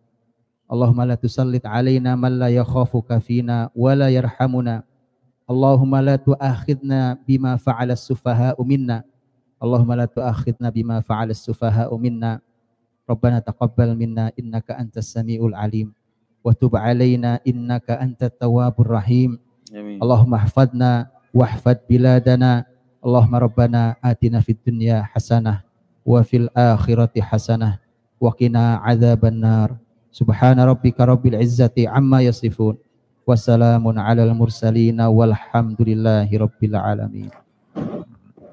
B: Allahumma la tusallit alaina man la yakhafuka fina wa la yarhamuna. Allahumma la tu'akhidna bima fa'ala as-sufaha'u minna. Allahumma la tu'akhidna bima fa'ala as-sufaha'u minna. Rabbana taqabbal minna innaka antas samiul alim wa tub alaina innaka antat tawwabur rahim
C: Amin.
B: Allahumma hafadna wahfad biladana Allahumma rabbana atina fid dunya hasanah wa fil akhirati hasanah wa qina adzaban nar. Subhana rabbika rabbil izzati amma yasifun. Wassalamun alal mursalin walhamdulillahi rabbil alamin.